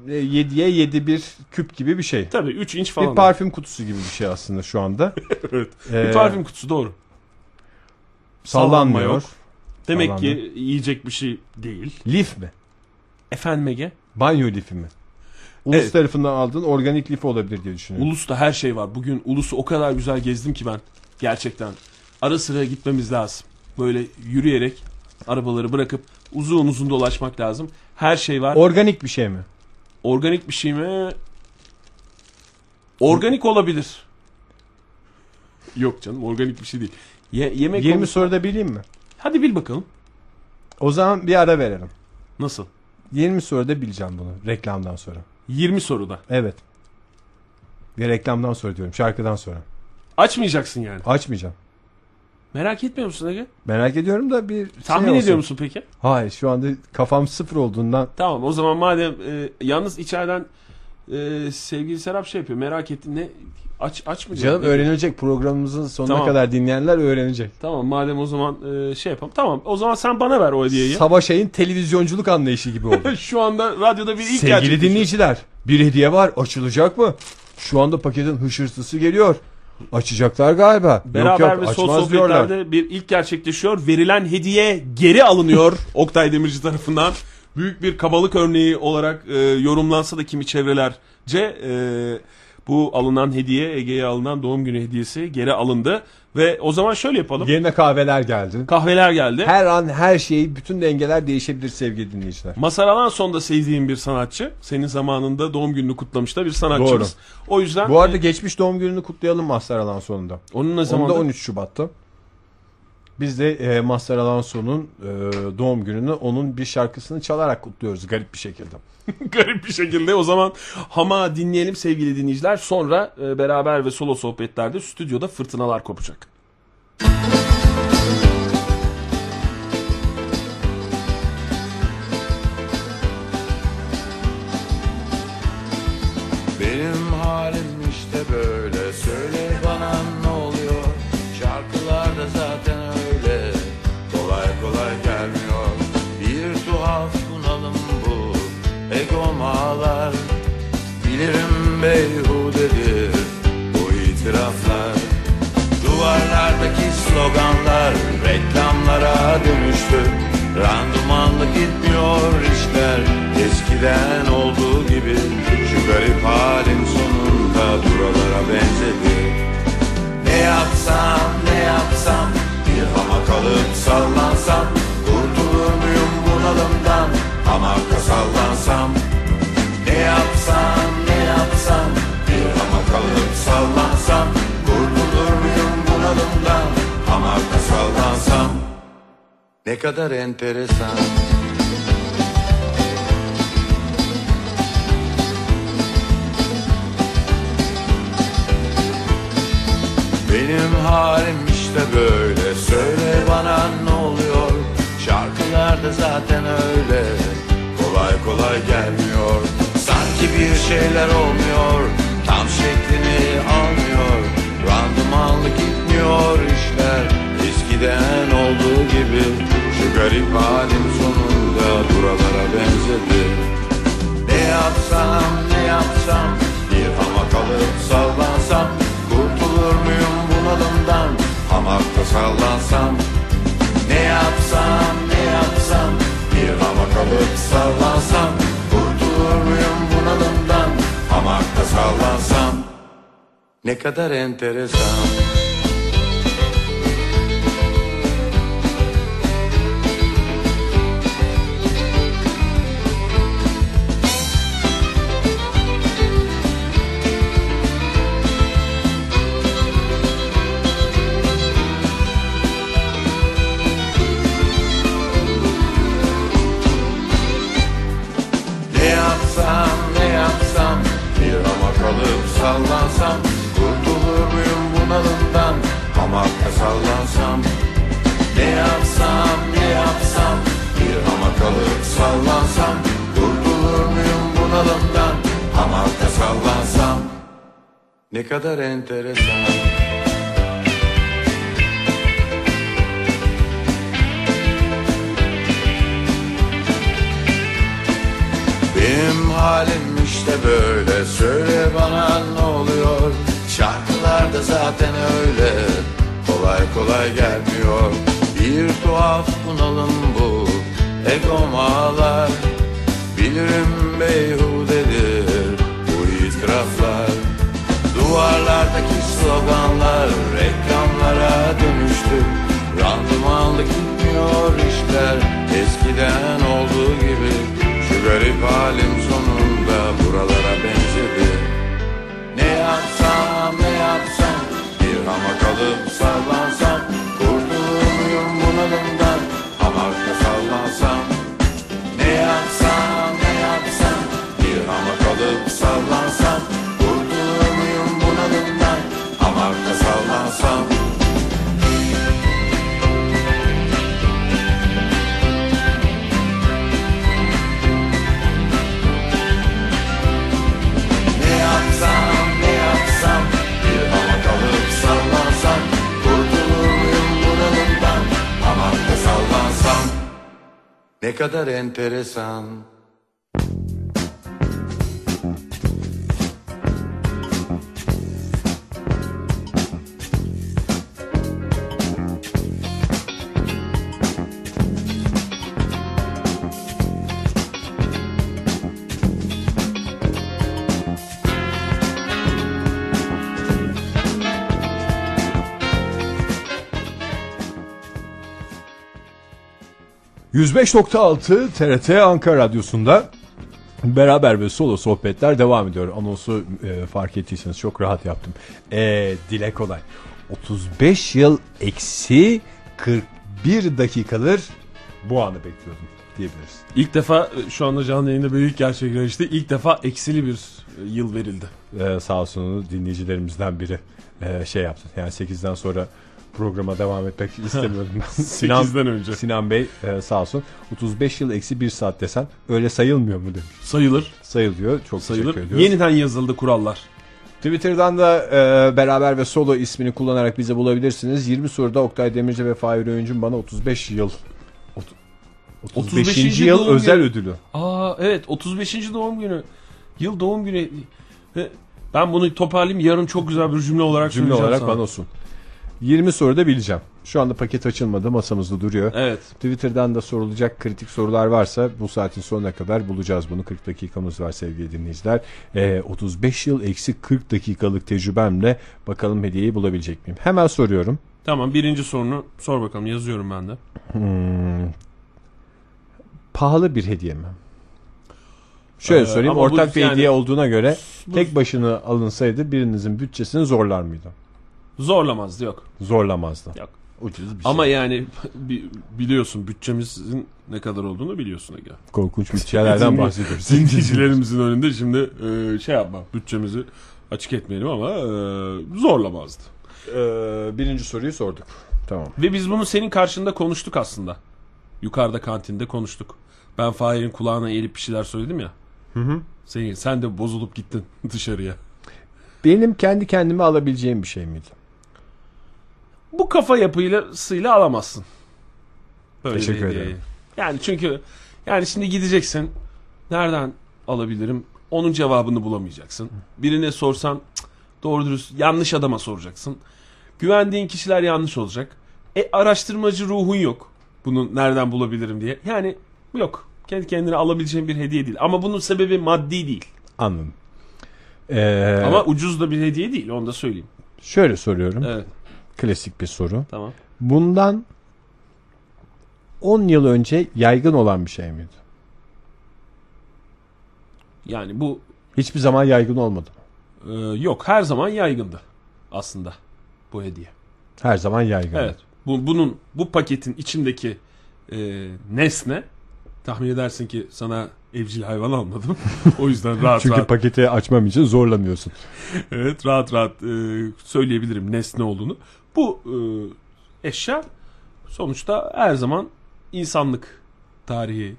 Ee, 7'ye 7 bir küp gibi bir şey. Tabii 3 inç falan. Bir parfüm kutusu gibi bir şey aslında şu anda. <laughs> evet. Ee, Bir parfüm kutusu doğru. sallanmıyor. yok. Demek Sallanmıyor. ki yiyecek bir şey değil. Lif mi? Efendim Ege? Banyo lifi mi? Ulus Evet. tarafından aldığın organik lif olabilir diye düşünüyorum. Ulus'ta her şey var. Bugün Ulus'u o kadar güzel gezdim ki ben. Gerçekten. Ara sıra gitmemiz lazım. Böyle yürüyerek arabaları bırakıp uzun uzun dolaşmak lazım. Her şey var. Organik bir şey mi? Organik bir şey mi? Organik olabilir. Yok canım organik bir şey değil. Ye- yemek 20 konusu- soruda bileyim mi? Hadi bil bakalım. O zaman bir ara verelim. Nasıl? 20 soruda bileceğim bunu reklamdan sonra. 20 soruda. Evet. Ve reklamdan sonra diyorum şarkıdan sonra. Açmayacaksın yani. Açmayacağım. Merak etmiyor musun Ege? Merak ediyorum da bir Tahmin şey olsun. ediyor musun peki? Hayır şu anda kafam sıfır olduğundan Tamam o zaman madem e, yalnız içeriden e, sevgili Serap şey yapıyor merak ettin ne aç aç mı? canım öğrenilecek programımızın sonuna Tamam. kadar dinleyenler öğrenecek. Tamam madem o zaman e, şey yapalım. Tamam o zaman sen bana ver o hediyeyi. Savaş Ay'ın televizyonculuk anlayışı gibi oldu. <laughs> Şu anda radyoda bir ilk Sevgili gerçekleşiyor. dinleyiciler bir hediye var açılacak mı? Şu anda paketin hışırtısı geliyor. Açacaklar galiba. Beraber yok ve yok sol açmaz diyorlar. sohbetlerde bir ilk gerçekleşiyor. Verilen hediye geri alınıyor <laughs> Oktay Demirci tarafından. Büyük bir kabalık örneği olarak e, yorumlansa da kimi çevrelerce e, Bu alınan hediye Ege'ye alınan doğum günü hediyesi geri alındı. Ve o zaman şöyle yapalım. Yerine kahveler geldi. Kahveler geldi. Her an her şey, bütün dengeler değişebilir sevgili dinleyiciler. Mazhar Alanson da sevdiğim bir sanatçı. Senin zamanında doğum gününü kutlamış da bir sanatçımız. O yüzden Bu arada geçmiş doğum gününü kutlayalım Mazhar Alanson'un onun ne Onun zaman da 13 Şubat'ta. Biz de e, Mazhar Alanson'un e, doğum gününü onun bir şarkısını çalarak kutluyoruz garip bir şekilde. <laughs> garip bir şekilde o zaman Hama dinleyelim sevgili dinleyiciler. Sonra e, beraber ve solo sohbetlerde stüdyoda fırtınalar kopacak. Beyhudedir Bu itiraflar. Duvarlardaki sloganlar Reklamlara dönüştü. Randımanlı gitmiyor işler Eskiden olduğu gibi. Şu garip halin sonunda Buralara benzedi. Ne yapsam ne yapsam Bir hamak alıp sallansam Kurtulur muyum bunalımdan Hamakta sallansam? Ne yapsam sallansam Kurtulur muyum bunalımdan Hamakta sallansam Ne kadar enteresan. Benim halim işte böyle. Söyle bana ne oluyor? Şarkılarda zaten öyle. Kolay kolay gelmiyor. Sanki bir şeyler olmuyor. Tam şeklini almıyor. Randımanlı gitmiyor işler. Eskiden olduğu gibi Şu garip halim sonunda Buralara benzedi. Ne yapsam ne yapsam Bir hamak alıp sallansam Kurtulur muyum bunalımdan? Hamakta sallansam Ne yapsam ne yapsam Bir hamak alıp sallansam Kurtulur muyum bunalımdan? Hamakta sallansam Ne kadar enteresan. Ne yapsam ne yapsam Bir hamak alıp sallansam Hamakta sallansam Ne yapsam ne yapsam? Bir hamak alıp sallansam Kurtulur muyum bunalımdan? Hamakta sallansam Ne kadar enteresan. Benim halim işte böyle Söyle bana ne oluyor? Şarkılarda zaten öyle Kolay kolay gelmiyor. Bir tuhaf bunalım bu Egom ağlar Bilirim beyhudedir Bu itiraflar. Duvarlardaki sloganlar Reklamlara dönüştü. Randımanlı gitmiyor işler Eskiden olduğu gibi. Şu garip halim sonunda Buralara benzedi. Ne yapsam Bir hamak alıp sallansam Kurtulur muyum bunalımdan Hamakta sallansam Ne yapsam ne yapsam Bir hamak alıp sallansam Kurtulur muyum bunalımdan Hamakta sallansam Ne kadar enteresan 105.6 TRT Ankara Radyosu'nda beraber ve solo sohbetler devam ediyor. Anonsu e, fark ettiyseniz çok rahat yaptım. E, dile kolay. 35 yıl eksi 41 dakikadır bu anı bekliyordum diyebiliriz. İlk defa e, şu anda canlı yayında büyük gerçekleşti. İlk defa eksili bir e, yıl verildi. Ee, sağ olsun dinleyicilerimizden biri e, şey yaptı. Yani 8'den sonra programa devam etmek <laughs> istemiyordum. ben. Sinan, 8'den önce. Sinan Bey e, sağ olsun 35 yıl eksi 1 saat desen öyle sayılmıyor mu demiş. Sayılır. Sayılıyor. Çok Sayılır. teşekkür ediyoruz. Yeniden yazıldı kurallar. Twitter'dan da e, beraber ve solo ismini kullanarak bizi bulabilirsiniz. 20 soruda Oktay Demirci ve Fahir Öğüncü'nün bana 35 yıl ot- 35. 35. yıl doğum özel günü. ödülü. Aa evet 35. doğum günü. Yıl doğum günü. Ben bunu toparlayayım yarın çok güzel bir cümle olarak Cümle söyleyeceğim olarak sana. bana olsun. 20 soruda bileceğim. Şu anda paket açılmadı masamızda duruyor. Evet. Twitter'dan da sorulacak kritik sorular varsa bu saatin sonuna kadar bulacağız bunu. 40 dakikamız var sevgili dinleyiciler. Ee, 35 yıl eksi 40 dakikalık tecrübemle bakalım hediyeyi bulabilecek miyim? Hemen soruyorum. Tamam birinci sorunu sor bakalım yazıyorum ben de. Hmm, pahalı bir hediye mi? Şöyle Ee, söyleyeyim ortak bir yani- hediye olduğuna göre Bu- tek başına alınsaydı birinizin bütçesini zorlar mıydı? Zorlamazdı yok. Zorlamazdı. Yok. Ucuz bir şey. Ama yani <laughs> bi- biliyorsun bütçemizin ne kadar olduğunu biliyorsun Ege. korkunç bütçelerden bahsediyoruz. Dinleyicilerimizin önünde şimdi e, şey yapma bütçemizi açık etmeyelim ama e, zorlamazdı. Ee, birinci soruyu sorduk. Tamam. Ve biz bunu senin karşında konuştuk aslında. Yukarıda kantinde konuştuk. Ben Fahir'in kulağına eğilip bir şeyler söyledim ya. Hı hı. Sen, sen de bozulup gittin <laughs> dışarıya. Benim kendi kendime alabileceğim bir şey miydi? Bu kafa yapıyla sıyla alamazsın. Böyle Teşekkür ederim. Yani çünkü yani şimdi gideceksin. Nereden alabilirim? Onun cevabını bulamayacaksın. Birine sorsan doğru dürüst yanlış adama soracaksın. Güvendiğin kişiler yanlış olacak. E araştırmacı ruhun yok. Bunu nereden bulabilirim diye. Yani yok. Kendi kendine alabileceğin bir hediye değil. Ama bunun sebebi maddi değil. Anladım. Ee, Ama ucuz da bir hediye değil. Onu da söyleyeyim. şöyle soruyorum. Evet. Klasik bir soru. Tamam. Bundan 10 yıl önce yaygın olan bir şey miydi? Yani bu Hiçbir zaman yaygın olmadı? Ee, yok her zaman yaygındı aslında bu hediye. Her zaman yaygın. Evet. Bu, bunun bu paketin içindeki e, nesne tahmin edersin ki sana evcil hayvan almadım. <laughs> o yüzden rahat Çünkü rahat paketi açmam için zorlanıyorsun. <laughs> evet rahat rahat e, söyleyebilirim nesne olduğunu. Bu e, eşya sonuçta her zaman insanlık tarihi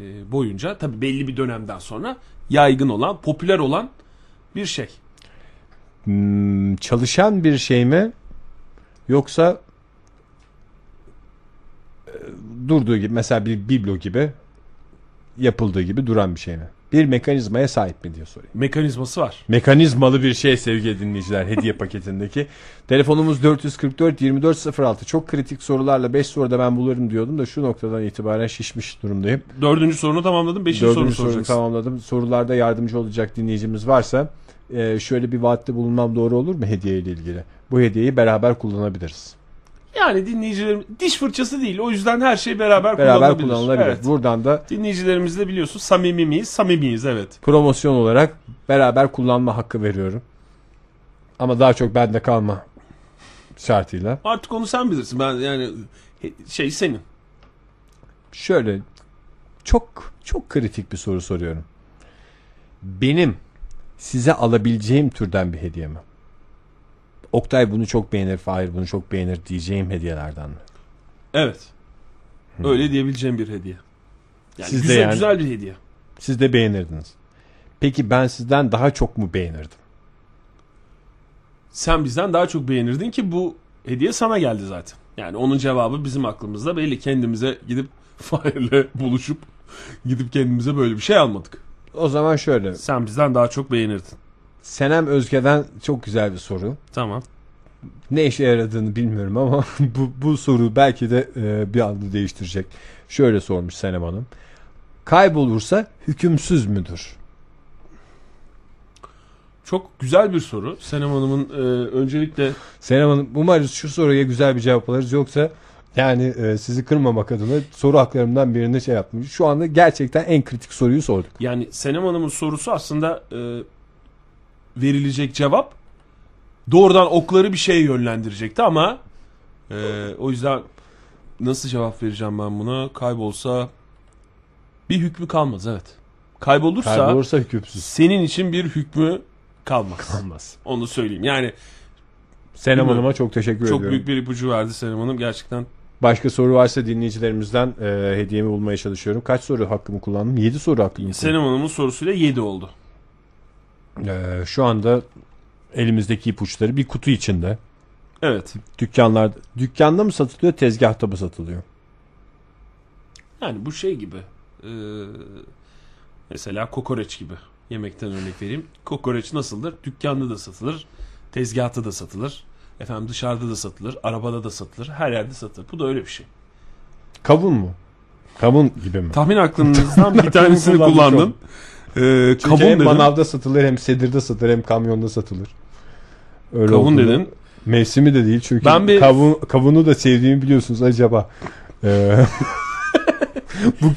e, boyunca tabi belli bir dönemden sonra yaygın olan, popüler olan bir şey. Hmm, çalışan bir şey mi? Yoksa e, durduğu gibi mesela bir biblo gibi yapıldığı gibi duran bir şey mi? Bir mekanizmaya sahip mi diye sorayım. Mekanizması var. Mekanizmalı bir şey sevgili dinleyiciler hediye <laughs> paketindeki. Telefonumuz 444 2406. Çok kritik sorularla 5 soruda ben bulurum diyordum da şu noktadan itibaren şişmiş durumdayım. Dördüncü sorunu tamamladım. Beşinci sorunu soracaksın. tamamladım. Sorularda yardımcı olacak dinleyicimiz varsa e, şöyle bir vaatte bulunmam doğru olur mu hediye ile ilgili? Bu hediyeyi beraber kullanabiliriz. Yani dinleyicilerim diş fırçası değil. O yüzden her şey beraber, Beraber kullanılabilir. kullanılabilir. Evet. Buradan da Dinleyicilerimiz de biliyorsun samimi miyiz? Samimiyiz evet. promosyon olarak beraber kullanma hakkı veriyorum. Ama daha çok bende kalma şartıyla. Artık onu sen bilirsin. Ben yani şey senin. Şöyle çok çok kritik bir soru soruyorum. Benim size alabileceğim türden bir hediye mi? Oktay bunu çok beğenir, Fahir bunu çok beğenir diyeceğim hediyelerden mi? Evet. Öyle diyebileceğim bir hediye. Yani Siz de güzel yani- güzel bir hediye. Siz de beğenirdiniz. Peki ben sizden daha çok mu beğenirdim? Sen bizden daha çok beğenirdin ki bu hediye sana geldi zaten. Yani onun cevabı bizim aklımızda belli. Kendimize gidip <laughs> Fahir'le buluşup gidip kendimize böyle bir şey almadık. O zaman şöyle. Sen bizden daha çok beğenirdin. Senem Özge'den çok güzel bir soru. Tamam. Ne işe yaradığını bilmiyorum ama <laughs> bu, bu soru belki de e, bir anda değiştirecek. Şöyle sormuş Senem Hanım. Kaybolursa hükümsüz müdür? Çok güzel bir soru. Senem Hanım'ın e, öncelikle Senem Hanım umarız şu soruya güzel bir cevap alırız. Yoksa Yani e, sizi kırmamak adına soru haklarımdan birini şey yapmış. Şu anda gerçekten en kritik soruyu sorduk. Yani Senem Hanım'ın sorusu aslında e, verilecek cevap doğrudan okları bir şeye yönlendirecekti ama e, o yüzden nasıl cevap vereceğim ben buna? Kaybolsa bir hükmü kalmaz evet. Kaybolursa Kaybolursa hükümsüz. senin için bir hükmü kalmaz. Olmaz. Onu söyleyeyim. Yani Senem? Hanım'a çok teşekkür çok ediyorum. büyük bir ipucu verdi Senem Hanım. Gerçekten Başka soru varsa dinleyicilerimizden e, hediyemi bulmaya çalışıyorum. Kaç soru hakkımı kullandım? 7 soru hakkımı kullandım. Senem Hanım'ın sorusuyla 7 oldu. E, şu anda elimizdeki ipuçları bir kutu içinde. Evet. Dükkanlar dükkanda mı satılıyor, tezgahta mı satılıyor? Yani bu şey gibi. Ee, mesela kokoreç gibi. Yemekten örnek vereyim. Kokoreç nasıldır? Dükkanda da satılır. Tezgahta da satılır. Efendim dışarıda da satılır. Arabada da satılır. Her yerde satılır. Bu da öyle bir şey. Kavun mu? Kavun gibi mi? Tahmin aklınızdan <laughs> bir tanesini kullandın. Ee, Çünkü kavun hem dedin. manavda satılır hem sedirde satılır hem kamyonda satılır. Öyle Kavun dedin. Mevsimi de değil çünkü Ben bir- kavun, kavunu da sevdiğimi biliyorsunuz acaba. Ee, bu <laughs> <laughs>